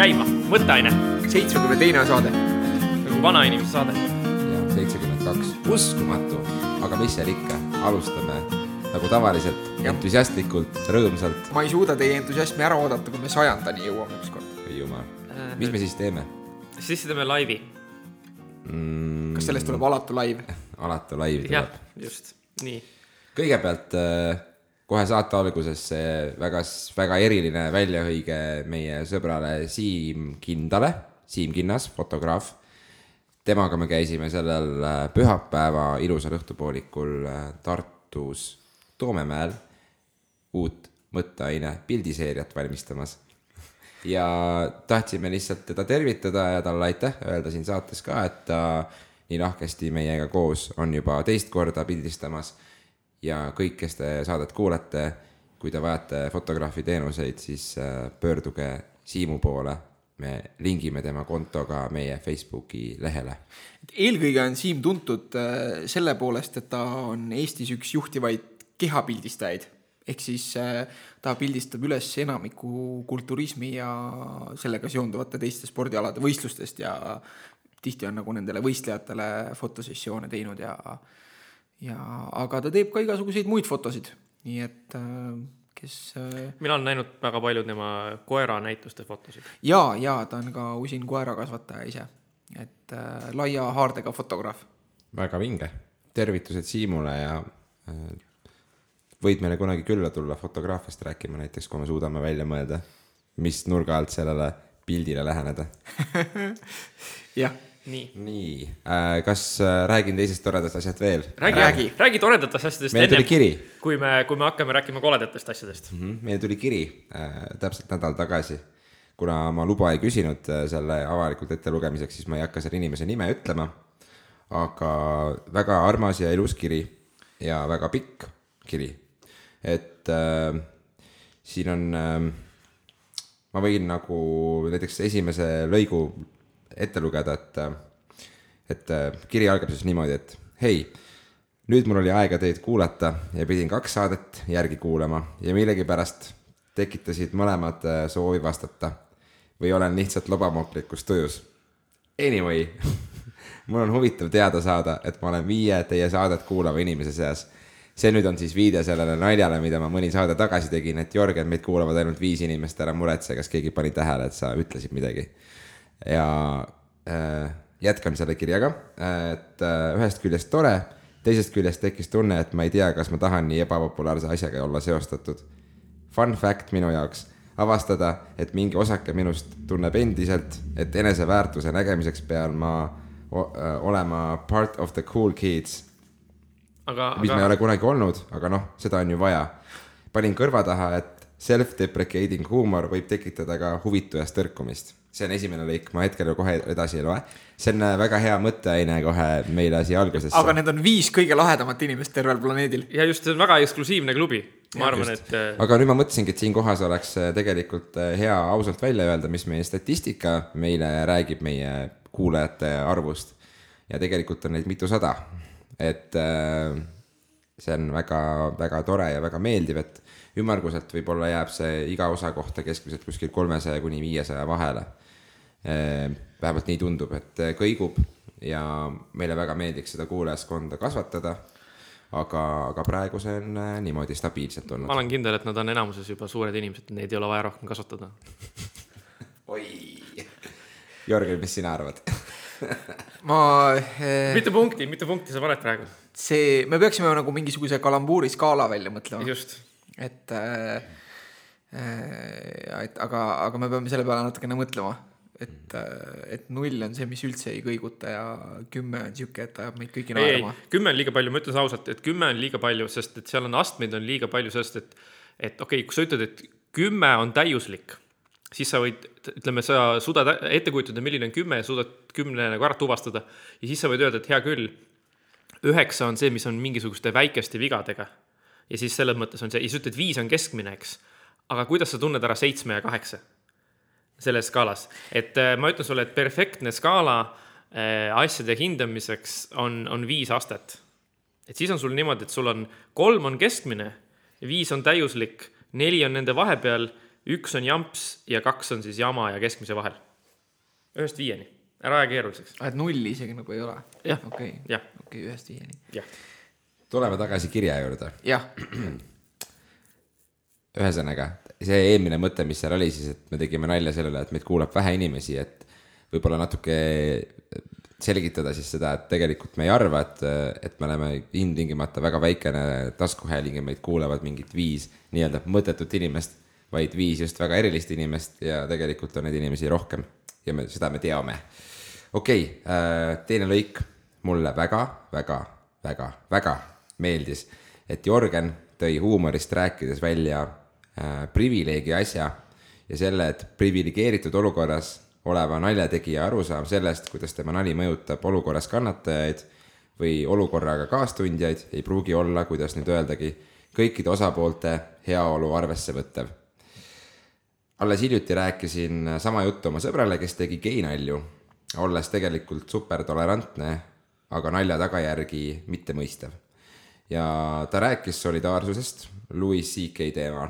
käima, mõtteaine, seitsmekümne teine saade. nagu vanainimese saade. ja seitsekümmend kaks, uskumatu, aga mis seal ikka, alustame nagu tavaliselt, Jah. entusiastlikult, rõõmsalt. ma ei suuda teie entusiasmi ära oodata, kui me sajandani jõuame ükskord. oi jumal, mis me siis teeme siis teeme laivi. mm,? kas sellest tuleb alatu live? alatu laiv jah tuleb., just, nii. kõigepealt äh, kohe saate alguses väga, väga eriline väljahõige meie sõbrale Siim Kindale, Siim Kinnas, fotograaf. temaga me käisime sellel äh, pühapäeva ilusal õhtupoolikul äh, Tartus Toomemäel uut mõtteaine pildiseeriat valmistamas. ja tahtsime lihtsalt teda tervitada ja talle aitäh öelda siin saates ka, et ta nii lahkesti meiega koos on juba teist korda pildistamas ja kõik, kes te saadet kuulate, kui te vajate fotograafi teenuseid, siis äh, pöörduge Siimu poole. me lingime tema konto ka meie Facebooki lehele. eelkõige on Siim tuntud äh, selle poolest, et ta on Eestis üks juhtivaid kehapildistajaid. ehk siis äh, ta pildistab üles enamiku kulturismi ja sellega seonduvate teiste spordialade võistlustest ja tihti on nagu nendele võistlejatele fotosessioone teinud ja, ja aga ta teeb ka igasuguseid muid fotosid, nii et äh, kes äh, mina olen näinud väga palju tema koeranäituste fotosid. ja, ja ta on ka usin koerakasvataja ise, et äh, laia haardega fotograaf. väga vinge, tervitused Siimule ja äh, võid meile kunagi külla tulla fotograafiast rääkima näiteks, kui me suudame välja mõelda, mis nurga alt sellele pildile läheneda. jah, nii. nii äh,, kas äh, räägin teisest toredast asjast veel? räägi Räägi., räägi toredatest asjadest meile tuli kiri kui me, kui me hakkame rääkima koledatest asjadest. mm, -hmm. meile tuli kiri äh, täpselt nädal tagasi. kuna ma luba ei küsinud äh, selle avalikult ettelugemiseks, siis ma ei hakka selle inimese nime ütlema. aga väga armas ja ilus kiri ja väga pikk kiri. et äh, siin on äh,, ma võin nagu näiteks esimese lõigu ette lugeda, et, et äh, kiri algab siis niimoodi, et hei nüüd mul oli aega teid kuulata ja pidin kaks saadet järgi kuulama ja millegipärast tekitasid mõlemad äh, soovi vastata või olen lihtsalt lobamoklikus tujus. Anyway, mul on huvitav teada saada, et ma olen viie teie saadet kuulava inimese seas. see nüüd on siis viide sellele naljale, mida ma mõni saade tagasi tegin, et Jörgen, meid kuulavad ainult viis inimest, ära muretse, kas keegi pani tähele, et sa ütlesid midagi. Ja äh, jätkan selle kirjaga, et äh, ühest küljest tore, teisest küljest tekkis tunne, et ma ei tea, kas ma tahan nii ebapopulaarse asjaga olla seostatud. Fun fact minu jaoks, avastada, et mingi osake minust tunneb endiselt, et eneseväärtuse nägemiseks pean ma äh, olema part of the cool kids aga, mis me ei aga ole kunagi olnud, aga noh, seda on ju vaja. panin kõrva taha, et self-deprecating huumor võib tekitada ka huvitujast tõrkumist. See on esimene lõik, ma hetkel kohe edasi ei loe. see on äh, väga hea mõtteaine kohe meile siia algusesse. aga need on viis kõige lahedamat inimest tervel planeedil. ja just, see on väga eksklusiivne klubi. ma arvan, et äh, aga nüüd ma mõtlesingi, et siin kohas oleks äh, tegelikult hea ausalt välja öelda, mis meie statistika meile räägib meie kuulajate arvust. ja tegelikult on neid mitusada. et see on väga-väga tore ja väga meeldiv, et ümmarguselt võib-olla jääb see iga osa kohta keskmiselt kuskil kolmesaja kuni viiesaja vahele. Vähemalt nii tundub, et äh, kõigub ja meile väga meeldiks seda kuulajaskonda kasvatada. aga, aga praegu see on äh, niimoodi stabiilselt olnud ma. olen kindel, et nad on enamuses juba suured inimesed, neid ei ole vaja rohkem kasvatada. oi, Jörgen, mis sina arvad? ma eh,, mitu punkti, mitu punkti sa paned praegu? see, me peaksime nagu mingisuguse kalambuuri skaala välja mõtlema, just, et äh, et aga, aga me peame selle peale natukene mõtlema, et, et null on see, mis üldse ei kõiguta ja kümme on sihuke, et ajab meid kõiki naerma., kümme on liiga palju, ma ütlen ausalt, et kümme on liiga palju, sest et seal on astmeid on liiga palju, sest et et okei okay,, kui sa ütled, et kümme on täiuslik, siis sa võid, ütleme, sa suudad ette kujutada, milline on kümme ja suudad kümne nagu ära tuvastada ja siis sa võid öelda, et hea küll, üheksa on see, mis on mingisuguste väikeste vigadega ja siis selles mõttes on see, ja sa ütled, viis on keskmine, eks. aga kuidas sa tunned ära seitsme ja kaheksa selles skaalas, et äh, ma ütlen sulle, et perfektne skaala äh, asjade hindamiseks on, on viis astet. et siis on sul niimoodi, et sul on kolm on keskmine, viis on täiuslik, neli on nende vahepeal, üks on jamps ja kaks on siis jama ja keskmise vahel. ühest viieni, ära aja keeruliseks. et nulli isegi nagu ei ole? Jah. okei, okei, ühest viieni. tuleme tagasi kirja juurde. jah, ühesõnaga, see eelmine mõte, mis seal oli siis, et me tegime nalja selle üle, et meid kuulab vähe inimesi, et võib-olla natuke selgitada siis seda, et tegelikult me ei arva, et, et me oleme ilmtingimata väga väikene taskuhääling ja meid kuulavad mingid viis nii-öelda mõttetut inimest, vaid viis just väga erilist inimest ja tegelikult on neid inimesi rohkem ja me, seda me teame. okei okay,, teine lõik mulle väga, väga, väga, väga meeldis, et Jörgen tõi huumorist rääkides välja äh, privileegi asja ja selle, et priviligeeritud olukorras oleva naljategija arusaam sellest, kuidas tema nali mõjutab olukorras kannatajaid või olukorraga kaastundjaid, ei pruugi olla, kuidas nüüd öeldagi, kõikide osapoolte heaolu arvesse võttev. alles hiljuti rääkisin sama juttu oma sõbrale, kes tegi geinalju, olles tegelikult supertolerantne, aga nalja tagajärgi mittemõistev. ja ta rääkis solidaarsusest Louis CK teemal,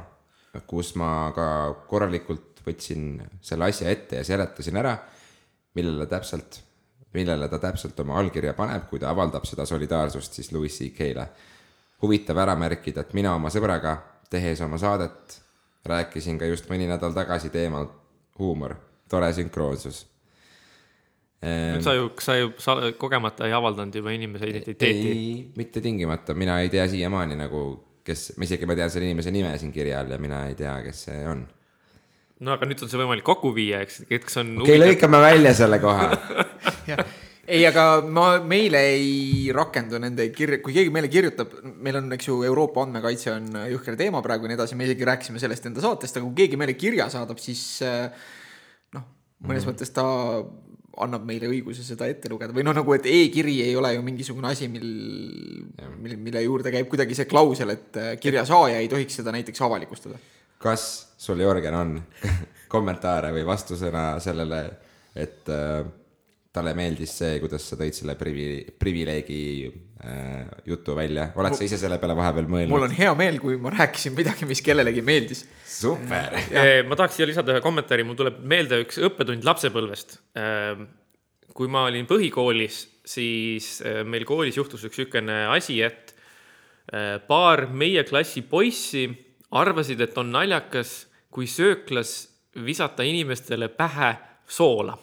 kus ma ka korralikult võtsin selle asja ette ja seletasin ära, millele täpselt, millele ta täpselt oma allkirja paneb, kui ta avaldab seda solidaarsust siis Louis CK-le. huvitav ära märkida, et mina oma sõbraga, tehes oma saadet, rääkisin ka just mõni nädal tagasi teemal huumor, tore sünkroonsus. nüüd sa ju, sa ju sa kogemata ei avaldanud juba inimese identiteeti. ei, mitte tingimata, mina ei tea siiamaani nagu, kes, ma isegi ma tean selle inimese nime siin kirja all ja mina ei tea, kes see on. no aga nüüd on see võimalik kokku viia, eks, eks on okei okay,, lõikame välja selle koha. ei, aga ma, meile ei rakendu nende kirja, kui keegi meile kirjutab, meil on, eks ju, Euroopa andmekaitse on jõhker teema praegu ja nii edasi, me isegi rääkisime sellest enda saatest, aga kui keegi meile kirja saadab, siis äh, noh, mõnes mm. mõttes ta annab meile õiguse seda ette lugeda või noh, nagu et e-kiri ei ole ju mingisugune asi, mil, mille, mille juurde käib kuidagi see klausel, et äh, kirja saaja ei tohiks seda näiteks avalikustada. kas sul, Jörgen, on kommentaare või vastusõna sellele, et äh, talle meeldis see, kuidas sa tõid selle privi-, privileegi äh, jutu välja, oled sa ise selle peale vahepeal mul mõelnud? on hea meel, kui ma rääkisin midagi, mis kellelegi meeldis. super. Eh, ma tahaks siia lisada ühe kommentaari, mul tuleb meelde üks õppetund lapsepõlvest. kui ma olin põhikoolis, siis eh, meil koolis juhtus üks niisugune asi, et paar meie klassi poissi arvasid, et on naljakas, kui sööklas visata inimestele pähe soola.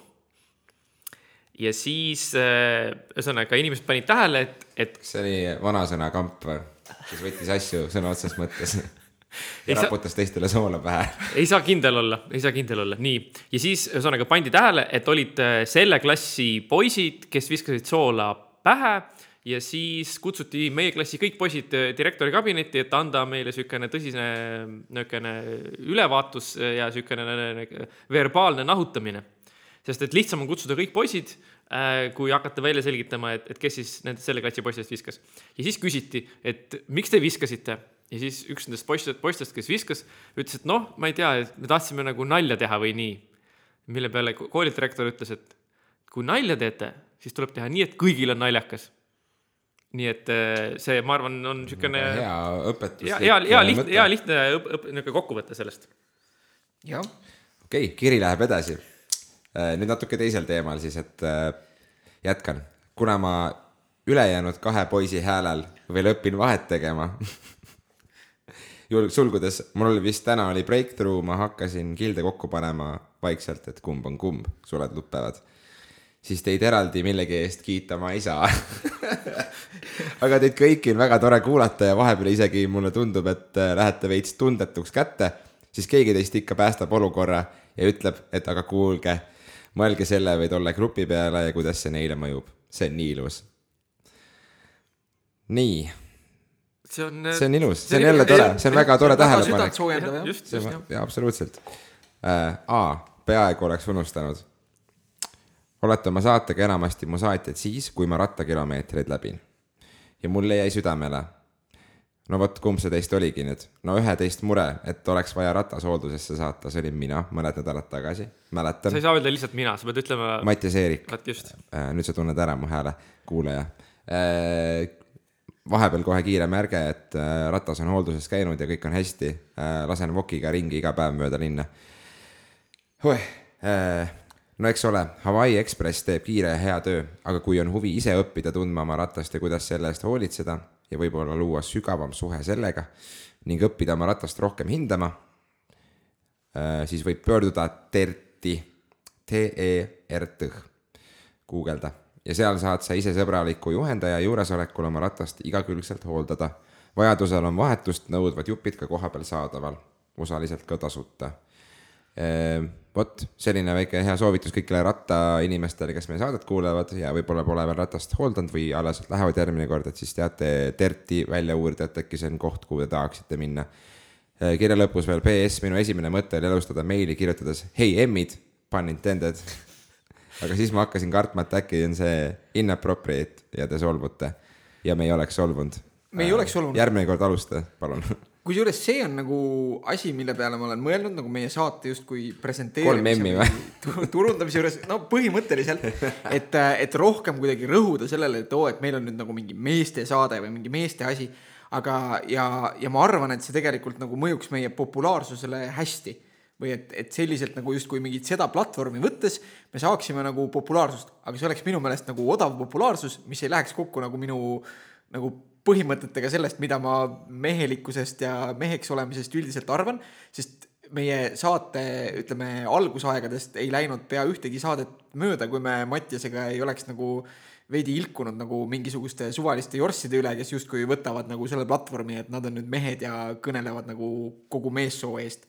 Ja siis eh, ühesõnaga inimesed panid tähele, et, et see oli vanasõna kamp, kes võttis asju sõna otseses mõttes Ei ja saa- raputas teistele soola pähe. ei saa kindel olla, ei saa kindel olla, nii. ja siis ühesõnaga pandi tähele, et olid äh, selle klassi poisid, kes viskasid soola pähe ja siis kutsuti meie klassi kõik poisid äh, direktori kabinetti, et anda meile niisugune tõsine niisugune ülevaatus ja niisugune verbaalne nahutamine. Sest et lihtsam on kutsuda kõik poisid, kui hakata välja selgitama, et, et kes siis nende selle klassi poistest viskas. ja siis küsiti, et miks te viskasite ja siis üks nendest poistest, poistest, kes viskas, ütles, et noh, ma ei tea, et me tahtsime nagu nalja teha või nii. mille peale ko- koolidirektor ütles, et kui nalja teete, siis tuleb teha nii, et kõigil on naljakas. nii et eh, see, ma arvan, on niisugune hea õpetus. hea, hea, hea lihtne, hea lihtne õp-, õp-, niisugune kokkuvõte sellest. jah, okei okay,, kiri läheb edasi. Nüüd natuke teisel teemal siis, et äh, jätkan, kuna ma ülejäänud kahe poisi häälel veel õpin vahet tegema. sulgudes, mul vist täna oli breakthrough, ma hakkasin kilde kokku panema vaikselt, et kumb on kumb, suled lõpevad. siis teid eraldi millegi eest kiita ma ei saa. aga teid kõiki on väga tore kuulata ja vahepeal isegi mulle tundub, et äh, lähete veits tundetuks kätte, siis keegi teist ikka päästab olukorra ja ütleb, et aga kuulge, mõelge selle või tolle grupi peale ja kuidas see neile mõjub. see on nii ilus. nii, see on. see on ilus, see on jälle tore, see on väga tore tähelepanek. just, just jah. jaa, absoluutselt äh,. A, peaaegu oleks unustanud. olete oma saatega enamasti mu saatjad siis, kui ma rattakilomeetreid läbin. ja mulle jäi südamele. No vot, kumb see teist oligi nüüd? no ühe teist mure, et oleks vaja ratas hooldusesse saata, see olin mina mõned nädalad tagasi, sa mäletan ei. saa öelda lihtsalt mina, sa pead ütlema. Mattias Eerik, vot just. nüüd sa tunned ära mu hääle, kuulaja. vahepeal kohe kiire märge, et äh, ratas on hoolduses käinud ja kõik on hästi. lasen vokiga ringi iga päev mööda linna. no eks ole, Hawaii Express teeb kiire ja hea töö, aga kui on huvi ise õppida tundma oma ratast ja kuidas selle eest hoolitseda ja võib-olla luua sügavam suhe sellega ning õppida oma ratast rohkem hindama, siis võib pöörduda TERT-i, T-E-R-T, guugelda ja seal saad sa ise sõbraliku juhendaja juuresolekul oma ratast igakülgselt hooldada. vajadusel on vahetust nõudvad jupid ka kohapeal saadaval, osaliselt ka tasuta. Vot selline väike hea soovitus kõigile rattainimestele, kes meie saadet kuulavad ja võib-olla pole veel ratast hooldanud või alles lähevad järgmine kord, et siis teate TERT-i välja uurida, et äkki see on koht, kuhu te tahaksite minna. kirja lõpus veel PS, minu esimene mõte oli alustada meili kirjutades hei emmid, pun intended. aga siis ma hakkasin kartma, et äkki on see inappropriate ja te solvute ja me ei oleks solvunud. Me ei oleks solvunud. järgmine kord alusta, palun. kusjuures see on nagu asi, mille peale ma olen mõelnud nagu meie saate justkui presenteerimise turundamise juures, no põhimõtteliselt, et, et rohkem kuidagi rõhuda sellele, et oo, et meil on nüüd nagu mingi meeste saade või mingi meeste asi. aga, ja, ja ma arvan, et see tegelikult nagu mõjuks meie populaarsusele hästi. Või et, et selliselt nagu justkui mingit seda platvormi võttes me saaksime nagu populaarsust, aga see oleks minu meelest nagu odav populaarsus, mis ei läheks kokku nagu minu nagu põhimõtetega sellest, mida ma mehelikkusest ja meheks olemisest üldiselt arvan, sest meie saate, ütleme, algusaegadest ei läinud pea ühtegi saadet mööda, kui me Mattiasega ei oleks nagu veidi ilkunud nagu mingisuguste suvaliste jorsside üle, kes justkui võtavad nagu selle platvormi, et nad on nüüd mehed ja kõnelevad nagu kogu meessoo eest.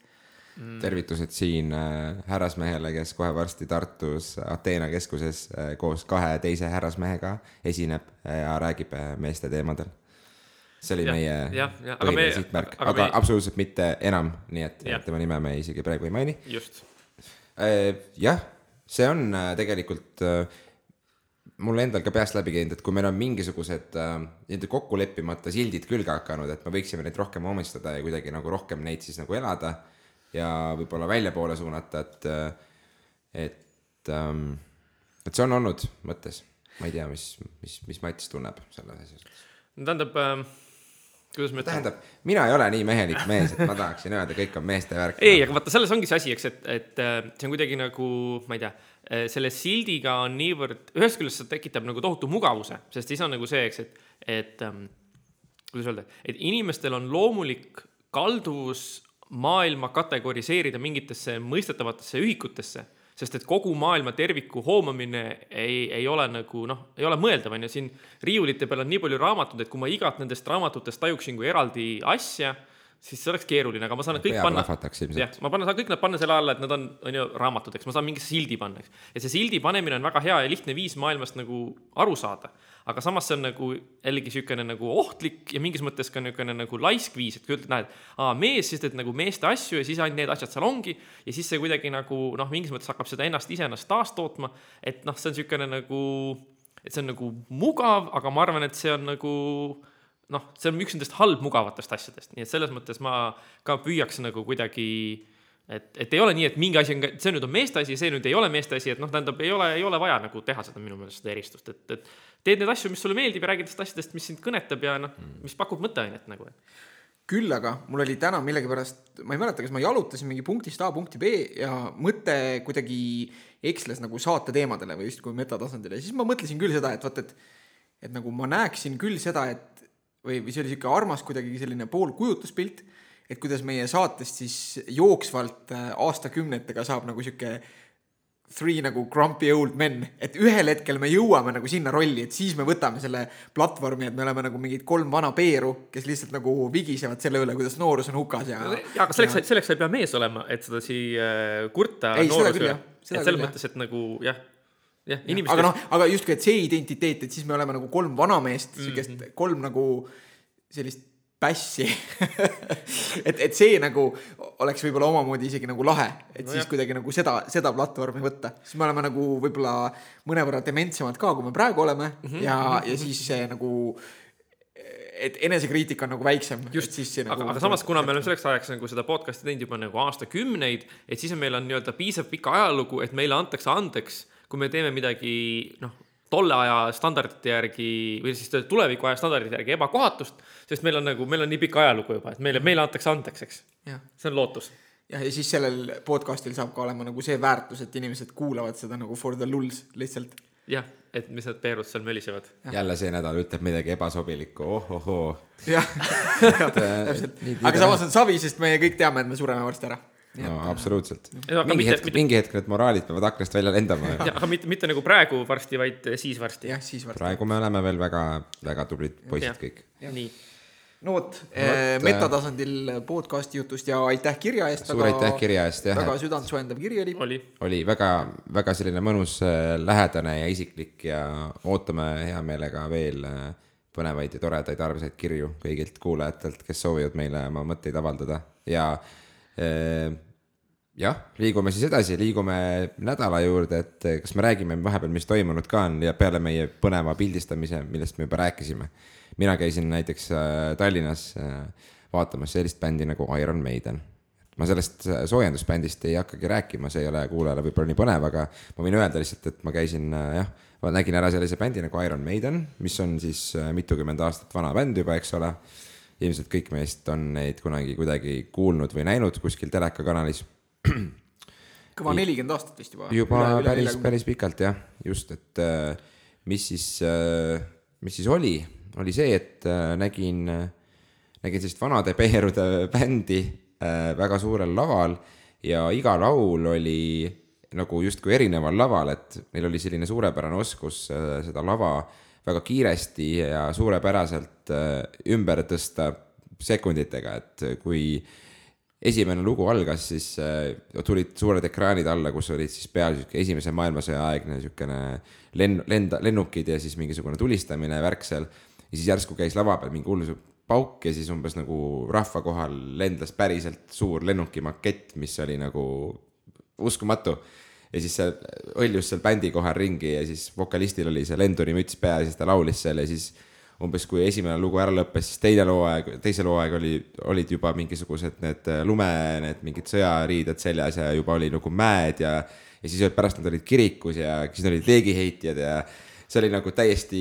tervitused siin äh, härrasmehele, kes kohe varsti Tartus Ateena keskuses äh, koos kahe teise härrasmehega esineb äh, ja räägib äh, meeste teemadel. See oli Jah, meie jah, aga põhiline me- sihtmärk, aga aga me- absoluutselt mitte enam, nii et Jah. tema nime me isegi praegu ei maini. just, jah, see on äh, tegelikult äh, mul endal ka peast läbi käinud, et kui meil on mingisugused äh, nii-öelda kokku leppimata sildid külge hakanud, et me võiksime neid rohkem omistada ja kuidagi nagu rohkem neid siis nagu elada ja võib-olla väljapoole suunata, et, et, et see on olnud mõttes. ma ei tea, mis, mis, mis Mats tunneb selles asjas. tähendab äh,, kuidas ma ütlen, tähendab, mina ei ole nii mehelik mees, et ma tahaksin öelda, kõik on meeste värk. ei, aga vaata, selles ongi see asi, eks, et, et äh, see on kuidagi nagu, ma ei tea, selle sildiga on niivõrd, ühest küljest see tekitab nagu tohutu mugavuse, sest siis on nagu see, eks, et, et ähm, kuidas öelda, et inimestel on loomulik kalduvus maailma kategoriseerida mingitesse mõistetavatesse ühikutesse, sest et kogu maailma terviku hoomamine ei, ei ole nagu noh, ei ole mõeldav, on ju, siin riiulite peal on nii palju raamatuid, et kui ma igat nendest raamatutest tajuksin kui eraldi asja, siis see oleks keeruline, aga ma saan nad kõik panna jah ma panen, saan kõik nad panna selle alla, et nad on, on ju raamatud, eks ma saan mingi sildi panna, eks. ja see sildi panemine on väga hea ja lihtne viis maailmast nagu aru saada. Aga samas see on nagu jällegi niisugune nagu ohtlik ja mingis mõttes ka niisugune nagu laisk viis, et kui ütled, näed, aa mees, siis teed nagu meeste asju ja siis ainult need asjad seal ongi. Ja siis see kuidagi nagu noh, mingis mõttes hakkab seda ennast ise ennast taastootma, et noh, see on niisugune nagu, et see on nagu mugav, aga ma arvan, et see on nagu noh, see on üks nendest halbmugavatest asjadest, nii et selles mõttes ma ka püüaks nagu kuidagi et, et ei ole nii, et mingi asi on, see nüüd on meeste asi, see nüüd ei ole meeste asi, et noh, tähendab, ei ole, ei ole vaja nagu teha seda minu meelest seda eristust, et, et teed neid asju, mis sulle meeldib ja räägid nendest asjadest, mis sind kõnetab ja noh, mis pakub mõtteainet nagu. küll aga mul oli täna millegipärast, ma ei mäleta, kas ma jalutasin mingi punktist A punkti B ja mõte kuidagi eksles nagu saate teemadele või justkui metatasandile siis ma mõtlesin küll seda, et vot, et et nagu ma näeksin küll seda, et või, või see oli sihuke armas kuidagi selline poolkujutluspilt, et kuidas meie saatest siis jooksvalt äh, aastakümnetega saab nagu sihuke three nagu grumpy old men, et ühel hetkel me jõuame nagu sinna rolli, et siis me võtame selle platvormi, et me oleme nagu mingid kolm vana peeru, kes lihtsalt nagu vigisevad selle üle, kuidas noorus on hukas ja. jaa, aga selleks, selleks ei pea mees olema, et seda siia kurta Ei, seda küll, jah.. et selles küll, mõttes, et nagu jah, jah, aga inimestel noh, aga justkui, et see identiteet, et siis me oleme nagu kolm vanameest, siukest Mhm. kolm nagu sellist pässi et, et see nagu oleks võib-olla omamoodi isegi nagu lahe, et no siis Nojah. kuidagi nagu seda, seda platvormi võtta, siis me oleme nagu võib-olla mõnevõrra dementsemad ka, kui me praegu oleme mm -hmm. ja, ja siis see nagu, et enesekriitika on nagu väiksem. just, siis see aga nagu, aga samas, kuna me oleme selleks ajaks nagu seda podcast'i teinud juba nagu aastakümneid, et siis on meil on nii-öelda piisav pikk ajalugu, et meile antakse andeks, kui me teeme midagi noh, tolle aja standardite järgi või siis tuleviku aja standardite järgi ebakohatust, sest meil on nagu, meil on nii pikk ajalugu juba, et meile, meile antakse andeks, eks. see on lootus. jah, ja siis sellel podcast'il saab ka olema nagu see väärtus, et inimesed kuulavad seda nagu for the lulz lihtsalt. jah, et mis need Peerud seal mölisevad. jälle see nädal ütleb midagi ebasobilikku oh,, ohohoo. jah, täpselt, aga samas on savi, sest me kõik teame, et me sureme varsti ära no absoluutselt. Aga mingi mitte- hetk mingi hetk need moraalid peavad aknast välja lendama. aga mitte, mitte nagu praegu varsti, vaid siis varsti. jah, siis varsti. praegu me oleme veel väga, väga tublid poisid kõik. nii, no vot Vot,, metatasandil podcast'i jutust ja aitäh kirja eest. suur aitäh kirja eest, jah, väga südantsoojendav kiri oli. oli. oli väga, väga selline mõnus, lähedane ja isiklik ja ootame hea meelega veel äh, põnevaid ja toredaid armsaid kirju kõigilt kuulajatelt, kes soovivad meile oma mõtteid avaldada ja äh, jah, liigume siis edasi, liigume nädala juurde, et eh, kas me räägime vahepeal, mis toimunud ka on ja peale meie põneva pildistamise, millest me juba rääkisime. mina käisin näiteks äh, Tallinnas äh, vaatamas sellist bändi nagu Iron Maiden. ma sellest äh, soojendusbändist ei hakkagi rääkima, see ei ole kuulajale võib-olla nii põnev, aga ma võin öelda lihtsalt, et ma käisin jah, ma nägin ära sellise bändi nagu Iron Maiden, mis on siis mitukümmend aastat vana bänd juba, eks ole. ilmselt kõik meist on neid kunagi kuidagi kuulnud või näinud kuskil telekakanalis kõva nelikümmend aastat vist juba. juba üle, üle päris, päris pikalt jah, just, et äh, mis siis, mis siis oli, oli see, et äh, nägin, nägin sellist vanade peerude bändi äh, väga suurel laval ja iga laul oli nagu justkui erineval laval, et neil oli selline suurepärane oskus äh, seda lava väga kiiresti ja suurepäraselt äh, ümber tõsta sekunditega, et kui esimene lugu algas, siis äh, tulid suured ekraanid alla, kus olid siis peal sihuke esimese maailmasõja aegne siukene lenn-, lenda, lennukid ja siis mingisugune tulistamine, värk seal. ja siis järsku käis lava peal mingi hull pauk ja siis umbes nagu rahva kohal lendas päriselt suur lennuki makett, mis oli nagu uskumatu. ja siis seal hõljus seal bändi kohal ringi ja siis vokalistil oli see lenduri müts pea ja siis ta laulis seal ja siis umbes kui esimene lugu ära lõppes, siis teine looaeg, teisel hooaeg oli, olid juba mingisugused need äh, lume, need mingid sõjariided seljas ja juba oli nagu mäed ja ja siis pärast nad olid kirikus ja siis olid leegiheitjad ja see oli nagu täiesti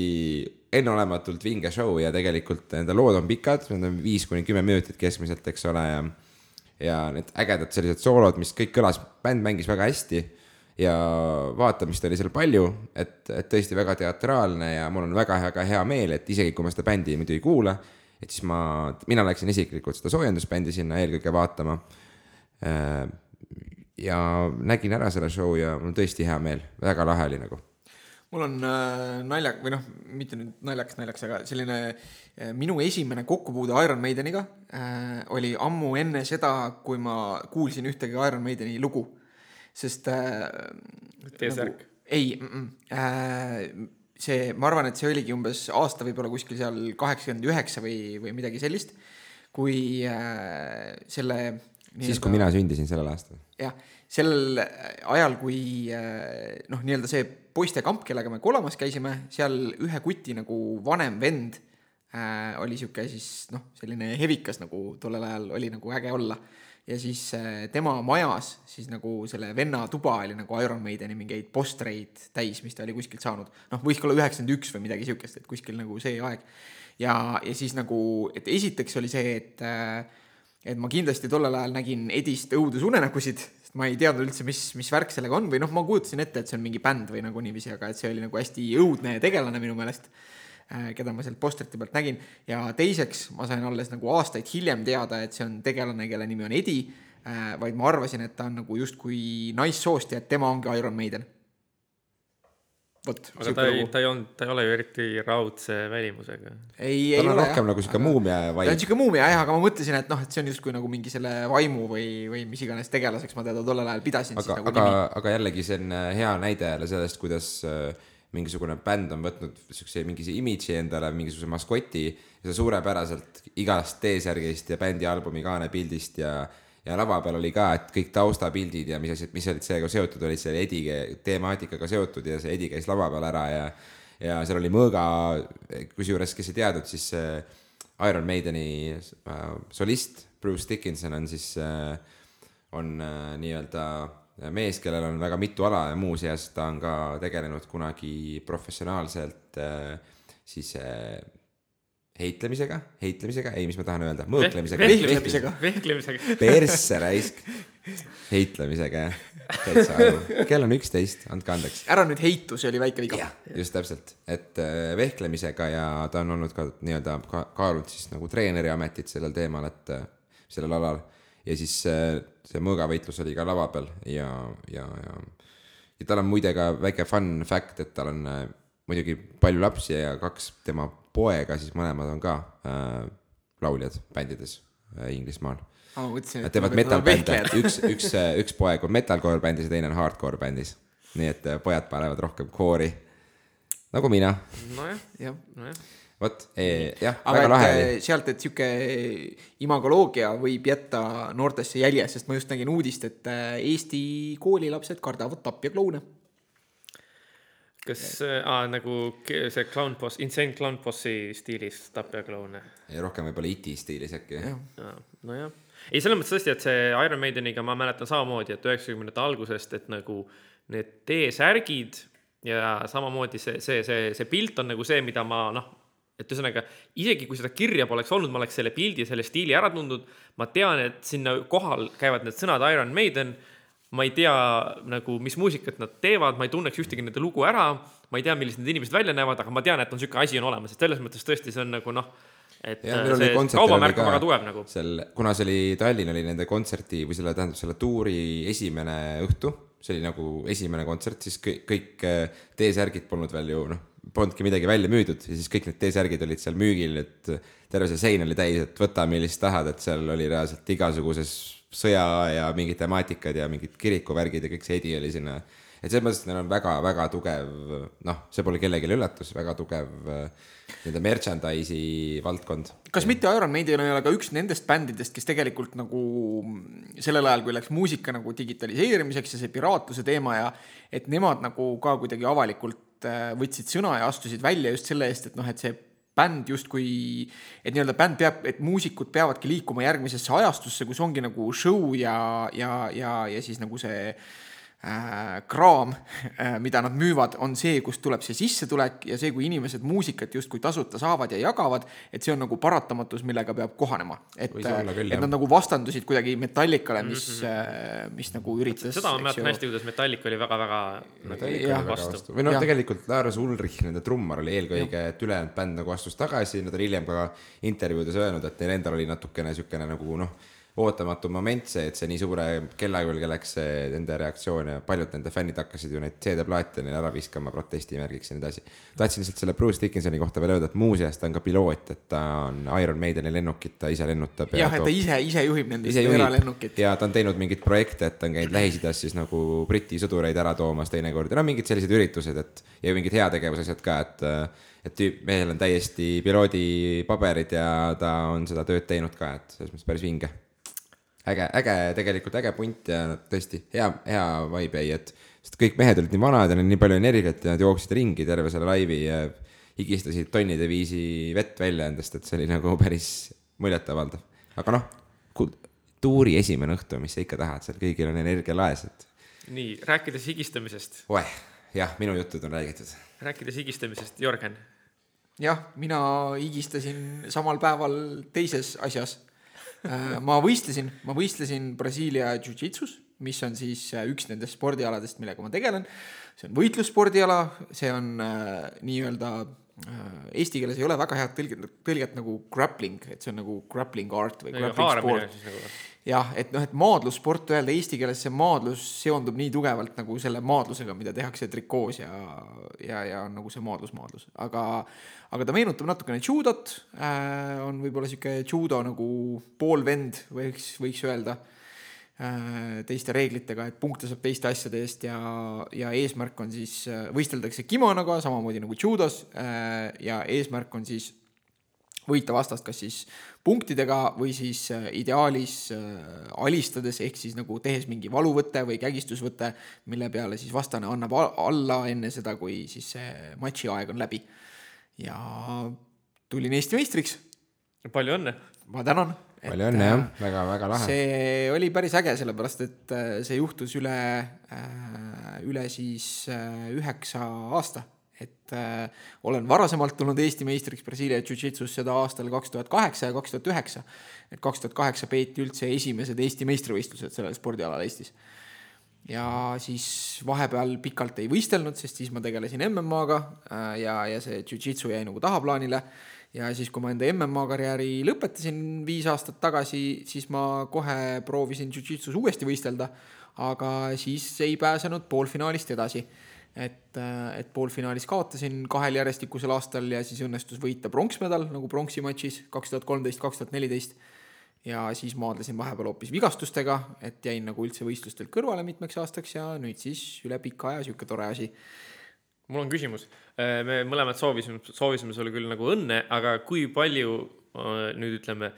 enneolematult vinge show ja tegelikult nende lood on pikad, need on viis kuni kümme minutit keskmiselt, eks ole, ja ja need ägedad sellised soolod, mis kõik kõlas, bänd mängis väga hästi ja vaatamist oli seal palju, et, et tõesti väga teatraalne ja mul on väga väga hea meel, et isegi kui ma seda bändi muidu ei kuula, et siis ma, mina läksin isiklikult seda soojendusbändi sinna eelkõige vaatama. ja nägin ära selle show ja mul on tõesti hea meel, väga lahe oli nagu. mul on äh, naljak või noh, mitte nüüd naljakas naljaks, aga selline äh, minu esimene kokkupuude Iron Maideniga äh, oli ammu enne seda, kui ma kuulsin ühtegi Iron Maideni lugu, sest äh,. T-särk. ei mm, -mm, äh, see, ma arvan, et see oligi umbes aasta võib-olla kuskil seal kaheksakümmend üheksa või, või midagi sellist, kui äh, selle. siis, kui mina sündisin sellel aastal. jah, sellel ajal, kui äh, noh, nii-öelda see poistekamp, kellega me kolamas käisime, seal ühe kuti nagu vanem vend äh, oli sihuke siis noh, selline hevikas nagu tollel ajal oli nagu äge olla. Ja siis äh, tema majas siis nagu selle venna tuba oli nagu Iron Maideni mingeid postreid täis, mis ta oli kuskilt saanud. noh, võis ka olla üheksakümmend üks või midagi sihukest, et kuskil nagu see aeg. ja, ja siis nagu, et esiteks oli see, et äh, et ma kindlasti tollel ajal nägin Edist õudusunenägusid, sest ma ei teadnud üldse, mis, mis värk sellega on või noh, ma kujutasin ette, et see on mingi bänd või nagu niiviisi, aga et see oli nagu hästi õudne tegelane minu meelest, keda ma sealt postrite pealt nägin. ja teiseks ma sain alles nagu aastaid hiljem teada, et see on tegelane, kelle nimi on Edi, vaid ma arvasin, et ta on nagu justkui naissoost ja et tema ongi Iron Maiden. vot. aga ta ei, ta ei olnud, ta ei ole ju eriti raudse välimusega. ei, ei tal on ole rohkem jah, nagu sihuke muumia ta on siuke muumia jah, aga ma mõtlesin, et noh, et see on justkui nagu mingi selle vaimu või, või mis iganes tegelaseks ma teda tollel ajal pidasin. aga, aga, aga jällegi see on äh, hea näide jälle sellest, kuidas äh, mingisugune bänd on võtnud siukse mingise imidži endale, mingisuguse maskoti ja see suurepäraselt igast T-särgist ja bändi albumi kaanepildist ja ja lava peal oli ka, et kõik taustapildid ja mis asjad, mis olid sellega seotud, olid selle Edi temaatikaga seotud ja see Edi käis lava peal ära ja ja seal oli mõõga, kusjuures, kes ei teadnud, siis äh, Iron Maideni äh, solist Bruce Dickinson on siis äh, on nii-öelda mees, kellel on väga mitu ala ja muuseas ta on ka tegelenud kunagi professionaalselt äh, siis äh, heitlemisega, heitlemisega, ei, mis ma tahan öelda, mõõklemisega, vehklemisega. vehklemisega. persse raisk, heitlemisega jah, täitsa aju, kell on üksteist, andke andeks. ära nüüd heitu, see oli väike viga. just täpselt, et äh, vehklemisega ja ta on olnud ka nii-öelda ka, kaalunud siis nagu treeneri ametit sellel teemal, et sellel alal ja siis äh, see mõõgavõitlus oli ka lava peal ja, ja, ja ja tal on muide ka väike fun fact, et tal on äh, muidugi palju lapsi ja kaks tema poega, siis mõlemad on ka äh, lauljad bändides äh, Inglismaal. ma mõtlesin, Nad teevad metal-bände, üks, üks, üks poeg on metalcore bändis ja teine on hardcore bändis. nii et äh, pojad panevad rohkem koori. nagu mina, nojah, jah, nojah. vot, jah, aga väga et lahe oli. eh, sealt, et sihuke imagoloogia võib jätta noortesse jälje, sest ma just nägin uudist, et eh, Eesti koolilapsed kardavad tapja kloune. kas äh, nagu see Clown Boss, Insane Clown Bossi stiilis tapja kloune? rohkem võib-olla iti stiilis äkki. nojah, ei selles mõttes tõesti, et see Iron Maideniga ma mäletan samamoodi, et üheksakümnendate algusest, et nagu need T-särgid ja samamoodi see, see, see, see pilt on nagu see, mida ma noh, et ühesõnaga isegi kui seda kirja poleks olnud, ma oleks selle pildi ja selle stiili ära tundnud. ma tean, et sinna kohal käivad need sõnad Iron Maiden. ma ei tea nagu, mis muusikat nad teevad, ma ei tunneks ühtegi nende lugu ära. ma ei tea, millised need inimesed välja näevad, aga ma tean, et on niisugune asi on olemas, et selles mõttes tõesti see on nagu noh, et Jah, äh, see kaubamärk on väga tugev nagu. seal, kuna see oli Tallinn oli nende kontserti või selle, tähendab selle tuuri esimene õhtu, see oli nagu esimene kontsert, siis kõik, kõik äh, T-särgid polnud veel ju noh, polnudki midagi välja müüdud ja siis kõik need T-särgid olid seal müügil, et terve see sein oli täis, et võta, millist tahad, et seal oli reaalselt igasuguses sõja ja mingid temaatikad ja mingid kirikuvärgid ja kõik see edi oli sinna. et selles mõttes, et neil on väga-väga tugev, noh, see pole kellelegi üllatus, väga tugev äh, nii-öelda merchandise'i valdkond kas mitte Iron Maiden ei ole ka üks nendest bändidest, kes tegelikult nagu sellel ajal, kui läks muusika nagu digitaliseerimiseks ja see piraatluse teema ja et nemad nagu ka kuidagi avalikult võtsid sõna ja astusid välja just selle eest, et noh, et see bänd justkui, et nii-öelda bänd peab, et muusikud peavadki liikuma järgmisesse ajastusse, kus ongi nagu show ja, ja, ja, ja siis nagu see äh, kraam äh,, mida nad müüvad, on see, kust tuleb see sissetulek ja see, kui inimesed muusikat justkui tasuta saavad ja jagavad, et see on nagu paratamatus, millega peab kohanema. et, et nad nagu vastandusid kuidagi Metallicale, mis mm, -hmm. mis nagu üritas. seda ma mäletan hästi, kuidas Metallica oli väga-väga nagu vastu. või noh tegelikult Lars Ulrich, nende trummar oli eelkõige, et ülejäänud bänd nagu astus tagasi, nad on hiljem ka intervjuudes öelnud, et neil endal oli natukene niisugune nagu noh, ootamatu moment see, et see nii suure kella külge läks see nende reaktsioon ja paljud nende fännid hakkasid ju neid CD-plaate neile ära viskama protestimärgiks ja nii edasi. tahtsin lihtsalt selle Bruce Dickinsoni kohta veel öelda, et muuseas ta on ka piloot, et ta on Iron Maideni lennukit, ta ise lennutab. jah, et ta ise, ise juhib juhib eralennukit. ja ta on teinud mingeid projekte, et ta on käinud Lähis-Idas siis nagu Briti sõdureid ära toomas teinekord ja no mingid sellised üritused, et ja mingid heategevusasjad ka, et et tüüp, mehel on täiesti piloodi paberid ja ta on seda tööd teinud ka, et selles mõttes päris vinge. äge, äge, tegelikult äge punt ja tõesti hea, hea vibe jäi, et sest kõik mehed olid nii vanad ja neil nii palju energiat ja nad jooksid ringi terve selle laivi ja higistasid tonnide viisi vett välja endast, et see oli nagu päris muljetavaldav. aga noh, tuuri esimene õhtu, mis sa ikka tahad, seal kõigil on energia laes, et nii, rääkides higistamisest, oeh, jah, minu jutud on räägitud. rääkides higistamisest, Jörgen, jah, mina higistasin samal päeval teises asjas. Ma võistlesin, ma võistlesin Brasiilia Jiu-Jitsus, mis on siis äh, üks nendest spordialadest, millega ma tegelen. see on võitlusspordiala, see on äh, nii-öelda äh, Eesti keeles ei ole väga head tõlget, tõlget nagu grappling, et see on nagu grappling art või grappling sport nagu. jah, et noh, et maadlussport öelda eesti keeles, see maadlus seondub nii tugevalt nagu selle maadlusega, mida tehakse trikoos ja, ja, ja on nagu see maadlus, maadlus, aga, aga ta meenutab natukene judot äh,, on võib-olla sihuke judo nagu poolvend võiks, võiks öelda äh, teiste reeglitega, et punkte saab teiste asjade eest ja, ja eesmärk on siis, võisteldakse kimonoga samamoodi nagu judos äh, ja eesmärk on siis võita vastast kas siis punktidega või siis äh, ideaalis äh, alistades ehk siis nagu tehes mingi valuvõte või kägistusvõte, mille peale siis vastane annab alla enne seda, kui siis see matši aeg on läbi. Ja tulin Eesti meistriks, palju õnne, ma tänan. palju õnne jah, väga-väga lahe. see oli päris äge, sellepärast et see juhtus üle, üle siis üheksa aasta et äh, olen varasemalt tulnud Eesti meistriks Brasiilia Jiu-Jitsus seda aastal kaks tuhat kaheksa ja kaks tuhat üheksa. et kaks tuhat kaheksa peeti üldse esimesed Eesti meistrivõistlused sellel spordialal Eestis. Ja siis vahepeal pikalt ei võistelnud, sest siis ma tegelesin MM-aga äh, ja, ja see Jiu-Jitsu jäi nagu tahaplaanile. ja siis, kui ma enda MMA karjääri lõpetasin viis aastat tagasi, siis ma kohe proovisin Jiu-Jitsus uuesti võistelda, aga siis ei pääsenud poolfinaalist edasi et, äh, et poolfinaalis kaotasin kahel järjestikusel aastal ja siis õnnestus võita pronksmedal nagu pronksi matšis kaks tuhat kolmteist, kaks tuhat neliteist. Ja siis maadlesin vahepeal hoopis vigastustega, et jäin nagu üldse võistlustelt kõrvale mitmeks aastaks ja nüüd siis üle pika aja sihuke tore asi. mul on küsimus, äh, me mõlemad soovisime, soovisime sulle küll nagu õnne, aga kui palju äh, nüüd ütleme,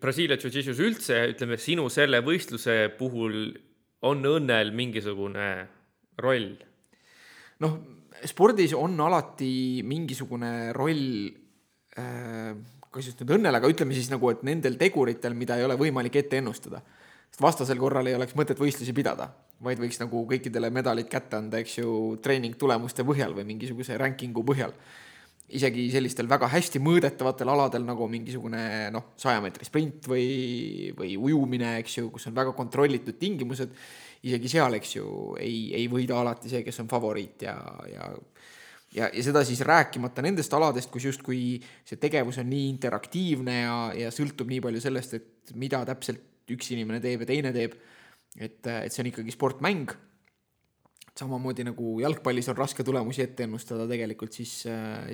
Brasiilia Jiu-Jitsus üldse, ütleme sinu selle võistluse puhul on õnnel mingisugune roll noh, spordis on alati mingisugune roll äh,, kas just nüüd õnnel, aga ütleme siis nagu, et nendel teguritel, mida ei ole võimalik ette ennustada. sest vastasel korral ei oleks mõtet võistlusi pidada, vaid võiks nagu kõikidele medalid kätte anda, eks ju, treeningtulemuste põhjal või mingisuguse ranking'u põhjal isegi sellistel väga hästi mõõdetavatel aladel nagu mingisugune noh, saja meetri sprint või, või ujumine, eks ju, kus on väga kontrollitud tingimused isegi seal, eks ju, ei, ei võida alati see, kes on favoriit ja, ja ja, ja seda siis rääkimata nendest aladest, kus justkui see tegevus on nii interaktiivne ja, ja sõltub nii palju sellest, et mida täpselt üks inimene teeb ja teine teeb. et, et see on ikkagi sportmäng. samamoodi nagu jalgpallis on raske tulemusi ette ennustada, tegelikult siis,